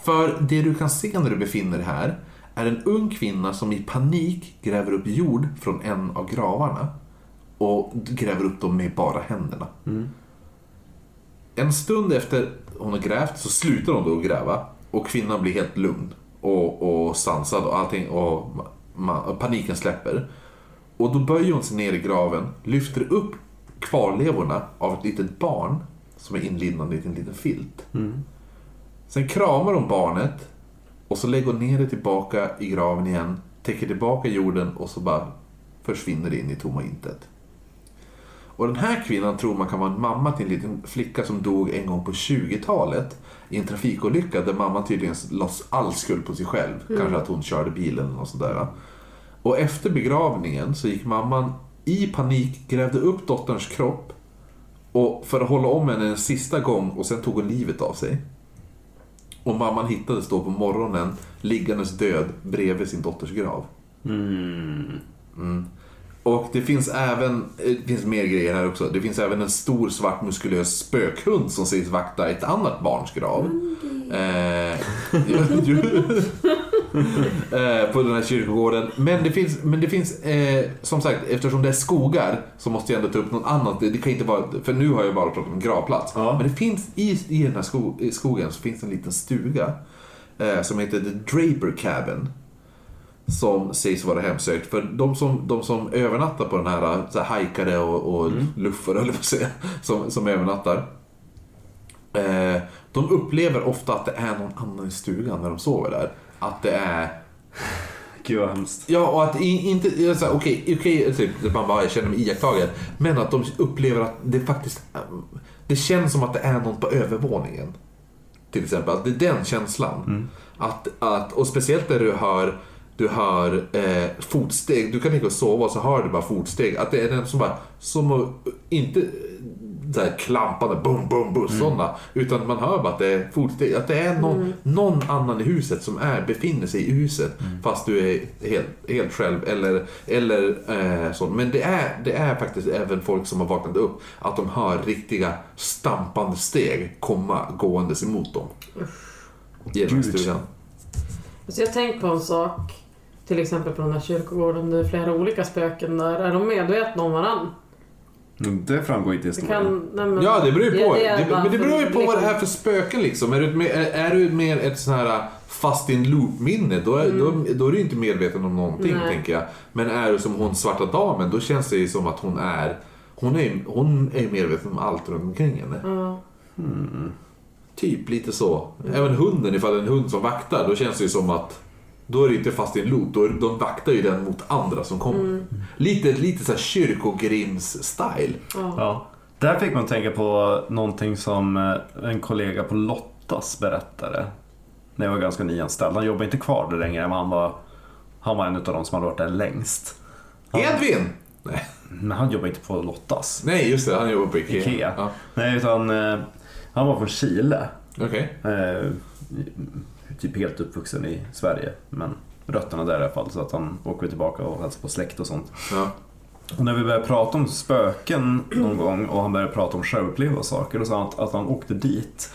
Speaker 1: för det du kan se när du befinner dig här är en ung kvinna som i panik gräver upp jord från en av gravarna. Och gräver upp dem med bara händerna. En stund efter hon har grävt så slutar hon då att gräva och kvinnan blir helt lugn och, och sansad och allting och ma- ma- paniken släpper. Och då böjer hon sig ner i graven, lyfter upp kvarlevorna av ett litet barn som är inlindad i en liten filt. Sen kramar hon barnet och så lägger hon ner det tillbaka i graven igen, täcker tillbaka jorden och så bara försvinner det in i tomma intet. Och den här kvinnan tror man kan vara en mamma till en liten flicka som dog en gång på 20-talet i en trafikolycka där mamman tydligen lades all skuld på sig själv. Kanske att hon körde bilen och sådär. Och efter begravningen så gick mamman i panik, grävde upp dotterns kropp och för att hålla om henne en sista gång och sen tog hon livet av sig. Och mamman hittades då på morgonen liggandes död bredvid sin dotters grav. Mm. Och det finsk även, eh, det finns mer grejer här också. Det finns även en stor svart muskulös spökhund som sägs vakta ett annat barns grav. Eh, eh, på den här kyrkogården. Men det finns, men det finns eh, som sagt, eftersom det är skogar så måste jag ändå ta upp något annat. Det, det kan inte vara, för nu har jag bara pratat om gravplats.
Speaker 2: Ja.
Speaker 1: Men det finns i, i den här sko, i skogen så finns en liten stuga eh, som heter The Draper Cabin. Som sägs vara hemsökt. För de som, de som övernattar på den här, så här hajkare och, och luffare, eller vad säga, som, som övernattar. Eh, de upplever ofta att det är någon annan i stugan när de sover där. Att det är
Speaker 2: Gud vad hemskt.
Speaker 1: Ja, och att i- inte... jag säger, Okej, okej, typ, man bara känner mig iakttagen. Men att de upplever att det faktiskt... ähm, Det känns som att det är någon på övervåningen. Till exempel. Att det är den känslan. Att, att, och speciellt när du hör, du hör eh, fotsteg. Du kan ligga och sova och så hör du bara fotsteg. Att det är den som bara... Som att- inte så här klampande bum, bum, bum, sådana. Utan man hör bara att det är fotsteg. Att det är någon, någon annan i huset som är, befinner sig i huset. Fast du är helt, helt själv. Eller, eller eh, så. Men det är, det är faktiskt även folk som har vaknat upp. Att de hör riktiga stampande steg komma gåendes emot dem. I den här
Speaker 2: Gud.
Speaker 1: stugan.
Speaker 3: Så jag har tänkt på en sak. Till exempel på den här kyrkogården, det är flera olika spöken där. Är de medvetna om varandra?
Speaker 2: Mm, Det framgår inte i
Speaker 3: Det
Speaker 2: historien.
Speaker 3: kan, nej, men,
Speaker 1: Ja, det beror ju på.
Speaker 3: det
Speaker 1: Det, men det beror ju på vad det är
Speaker 3: varför-
Speaker 1: för spöken liksom. Är du, är, är du mer ett sån här fast in loop-minne, då, är- då, då är du inte medveten om någonting,
Speaker 3: Nej.
Speaker 1: tänker jag. Men är du som hon svarta damen, då känns det ju som att hon är hon är, hon är medveten om allt runt omkring henne.
Speaker 3: Ja.
Speaker 1: Typ lite så. Även hunden, ifall det är en hund som vaktar, då känns det ju som att då är det inte fast i en loop, då är, de vaktar ju den mot andra som kommer. Lite, lite så här kyrkogrims-style.
Speaker 2: Ja. Där fick man tänka på någonting som eh, en kollega på Lottas berättade. När jag var ganska nyanställd. Han jobbar inte kvar där längre, men han var, han var en av de som hade varit där längst.
Speaker 1: Edvin! Nej.
Speaker 2: Men han jobbar inte på Lottas.
Speaker 1: Nej, just det, han jobbar på Ikea.
Speaker 2: Ikea.
Speaker 1: Ja.
Speaker 2: Nej, utan eh, han var från Chile.
Speaker 1: Okej.
Speaker 2: Eh, typ helt uppvuxen i Sverige. Men rötterna där i alla fall. Så att han åker tillbaka och hälsar på släkt och sånt.
Speaker 1: Ja.
Speaker 2: Och när vi började prata om spöken någon gång och han började prata om självupplevda saker. Då sa han att, att han åkte dit.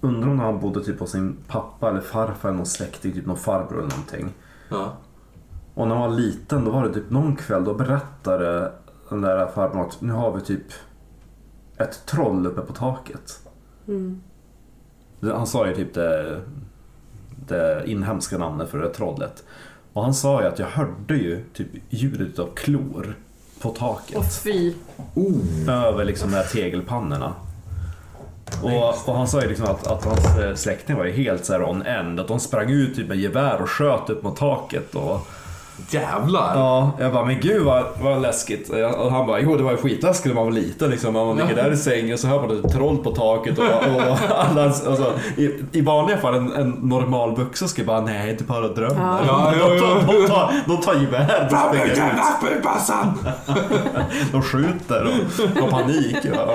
Speaker 2: Undrar om han bodde typ hos sin pappa eller farfar eller någon släkting, typ någon farbror eller någonting.
Speaker 1: Ja.
Speaker 2: Och när han var liten då var det typ någon kväll då berättade den där farbrorn att nu har vi typ ett troll uppe på taket.
Speaker 3: Mm.
Speaker 2: Han sa ju typ det, det inhemska namnet för det trollet. Och han sa ju att jag hörde ju typ ljudet av klor på taket.
Speaker 3: Och fy.
Speaker 2: Över liksom de här tegelpannorna. Och, och han sa ju liksom att, att hans eh, släkting var ju helt så här on end. Att de sprang ut typ med gevär och sköt upp mot taket. Och,
Speaker 1: Jävlar!
Speaker 2: ja, jag bara, men gud vad, vad läskigt. Och han bara, jo det var ju skitläskigt när man var liten. Liksom. Man ligger där i sängen och så hör man ett troll på taket. Och, och alla, alltså, i, I vanliga fall en, en normal vuxen skulle bara, nej det bara drömmer.
Speaker 1: Ja, ja,
Speaker 2: de,
Speaker 1: ja.
Speaker 2: de, de, tar, de tar gevär och
Speaker 1: Fram med
Speaker 2: springer ut. De skjuter och har panik. Ja.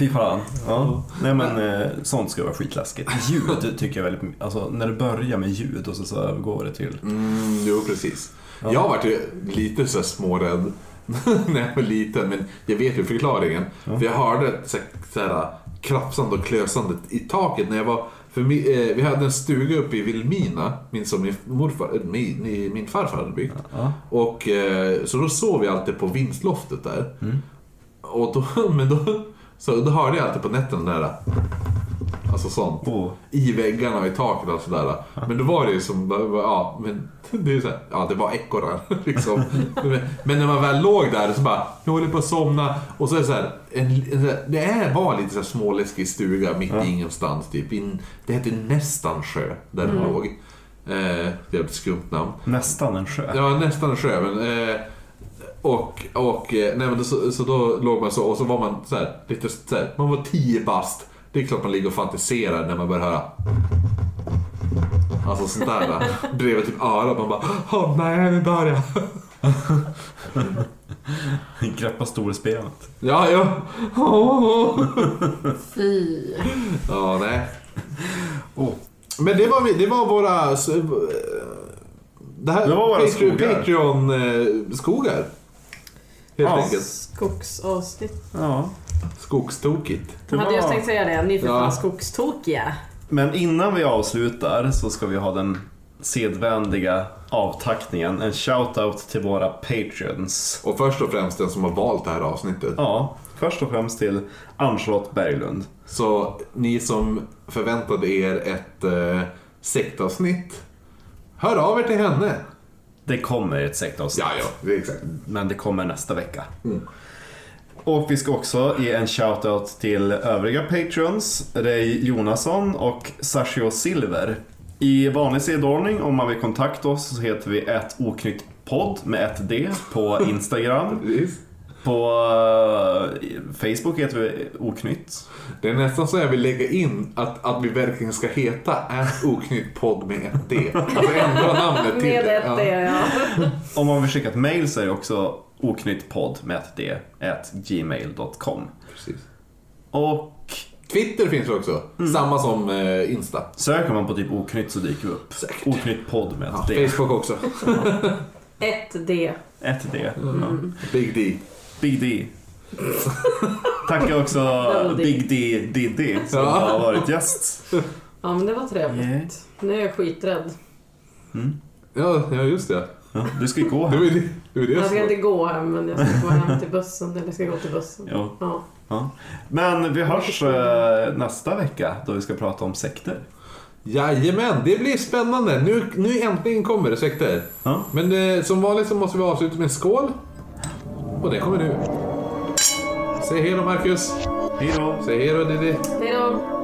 Speaker 2: Fy fan. Ja. Nej men eh, sånt ska vara skitläskigt. Ljud tycker jag väldigt mycket. Alltså när det börjar med ljud och så, så övergår det till...
Speaker 1: Mm, jo, precis. Jag har varit lite så smårädd när jag var liten, men jag vet ju förklaringen. För jag hörde så här, så här, krafsande och klösande i taket när jag var... För mi, eh, vi hade en stuga uppe i Vilmina, min, som min, morfar, eh, min, min farfar hade byggt.
Speaker 2: Ja.
Speaker 1: Och, eh, så då sov jag alltid på vinstloftet där. Och då, men då, så då hörde jag alltid på nätterna där, alltså sånt.
Speaker 2: Oh.
Speaker 1: I väggarna och i taket och sådär. Men då var det ju som, ja, men det är så här, ja det var ekorrar liksom. Men, men när man väl låg där så bara, jag håller på att somna. Och så är det så här, en, en, det är, var lite så här småläskig stuga mitt i ingenstans typ. In, det hette nästan sjö, där den låg. Eh, jävligt skumt namn.
Speaker 2: Nästan en sjö.
Speaker 1: Ja, nästan en sjö. Men, eh, och, och eh, nej, men då, så, så då låg man så och så var man så här, lite så här, man var tio bast. Det är klart man ligger och fantiserar när man börjar höra Alltså sånt där. Bredvid typ örat. Man bara Åh nej, nu dör jag.
Speaker 2: Greppa storspelet.
Speaker 1: Ja, ja.
Speaker 3: Fy.
Speaker 1: Ja, nej.
Speaker 2: Oh.
Speaker 1: Men det var, vi- det var våra... eh, Det här
Speaker 2: Det var våra
Speaker 1: Patreon,
Speaker 2: skogar.
Speaker 1: Patreon-skogar. Helt
Speaker 2: Ja.
Speaker 1: enkelt.
Speaker 3: Skogsavsnitt.
Speaker 2: Ja.
Speaker 1: Skogstokigt.
Speaker 2: Det
Speaker 3: hade jag
Speaker 2: var-
Speaker 3: tänkt säga det. Ni är för
Speaker 1: Ja.
Speaker 3: fan skogstokiga.
Speaker 2: Men innan vi avslutar så ska vi ha den sedvänliga avtackningen. En shout-out till våra patreons.
Speaker 1: Och först och främst den som har valt det här avsnittet.
Speaker 2: Ja, först och främst till Ann-Charlotte Berglund.
Speaker 1: Så ni som förväntade er ett eh, sektavsnitt, hör av er till henne.
Speaker 2: Det kommer ett sektavsnitt.
Speaker 1: Ja, ja, det är exakt.
Speaker 2: Men det kommer nästa vecka. Och vi ska också ge en shoutout till övriga patrons. Ray Jonasson och Sashio Silver. I vanlig sedordning, om man vill kontakta oss, så heter vi ett oknytt podd med ett D på Instagram. På eh, Facebook heter vi oknytt.
Speaker 1: Det är nästan så jag vill lägga in att, att vi verkligen ska heta oknytt podd med ett D. Alltså ändra namnet till
Speaker 3: Med
Speaker 1: det.
Speaker 3: ett det, ja.
Speaker 2: Om man vill skicka ett mail så är det också oknyttpodd med ett D, at gmail.com.
Speaker 1: Precis.
Speaker 2: Och
Speaker 1: Twitter finns också. Samma som eh, Insta.
Speaker 2: söker man på typ oknytt så dyker vi upp.
Speaker 1: Säkert.
Speaker 2: Oknytt podd med
Speaker 1: Ja,
Speaker 2: ett D.
Speaker 1: Facebook också.
Speaker 3: Ett D.
Speaker 2: Ett D. Ja.
Speaker 1: Big D.
Speaker 2: Big D. Tackar också. Big D Diddy som
Speaker 1: Ja.
Speaker 2: har varit gäst.
Speaker 3: Ja, men det var trevligt. Nu är jag skiträdd.
Speaker 1: Ja, ja just det.
Speaker 2: Ja, du ska ju gå
Speaker 1: ju det, det, det
Speaker 3: Jag ska inte gå hem men jag ska gå hem till bussen. Eller jag ska gå till bussen.
Speaker 2: Ja.
Speaker 3: Ja.
Speaker 2: Ja. Men vi hörs eh, nästa vecka då vi ska prata om sekter.
Speaker 1: Jajamän, det blir spännande. Nu, nu äntligen kommer det sekter.
Speaker 2: Ja.
Speaker 1: Men eh, som vanligt så måste vi avsluta med en skål. Och det kommer nu. Säg hej då Marcus.
Speaker 2: Hej då!
Speaker 1: Säg hej då Diddy.
Speaker 3: Hej då!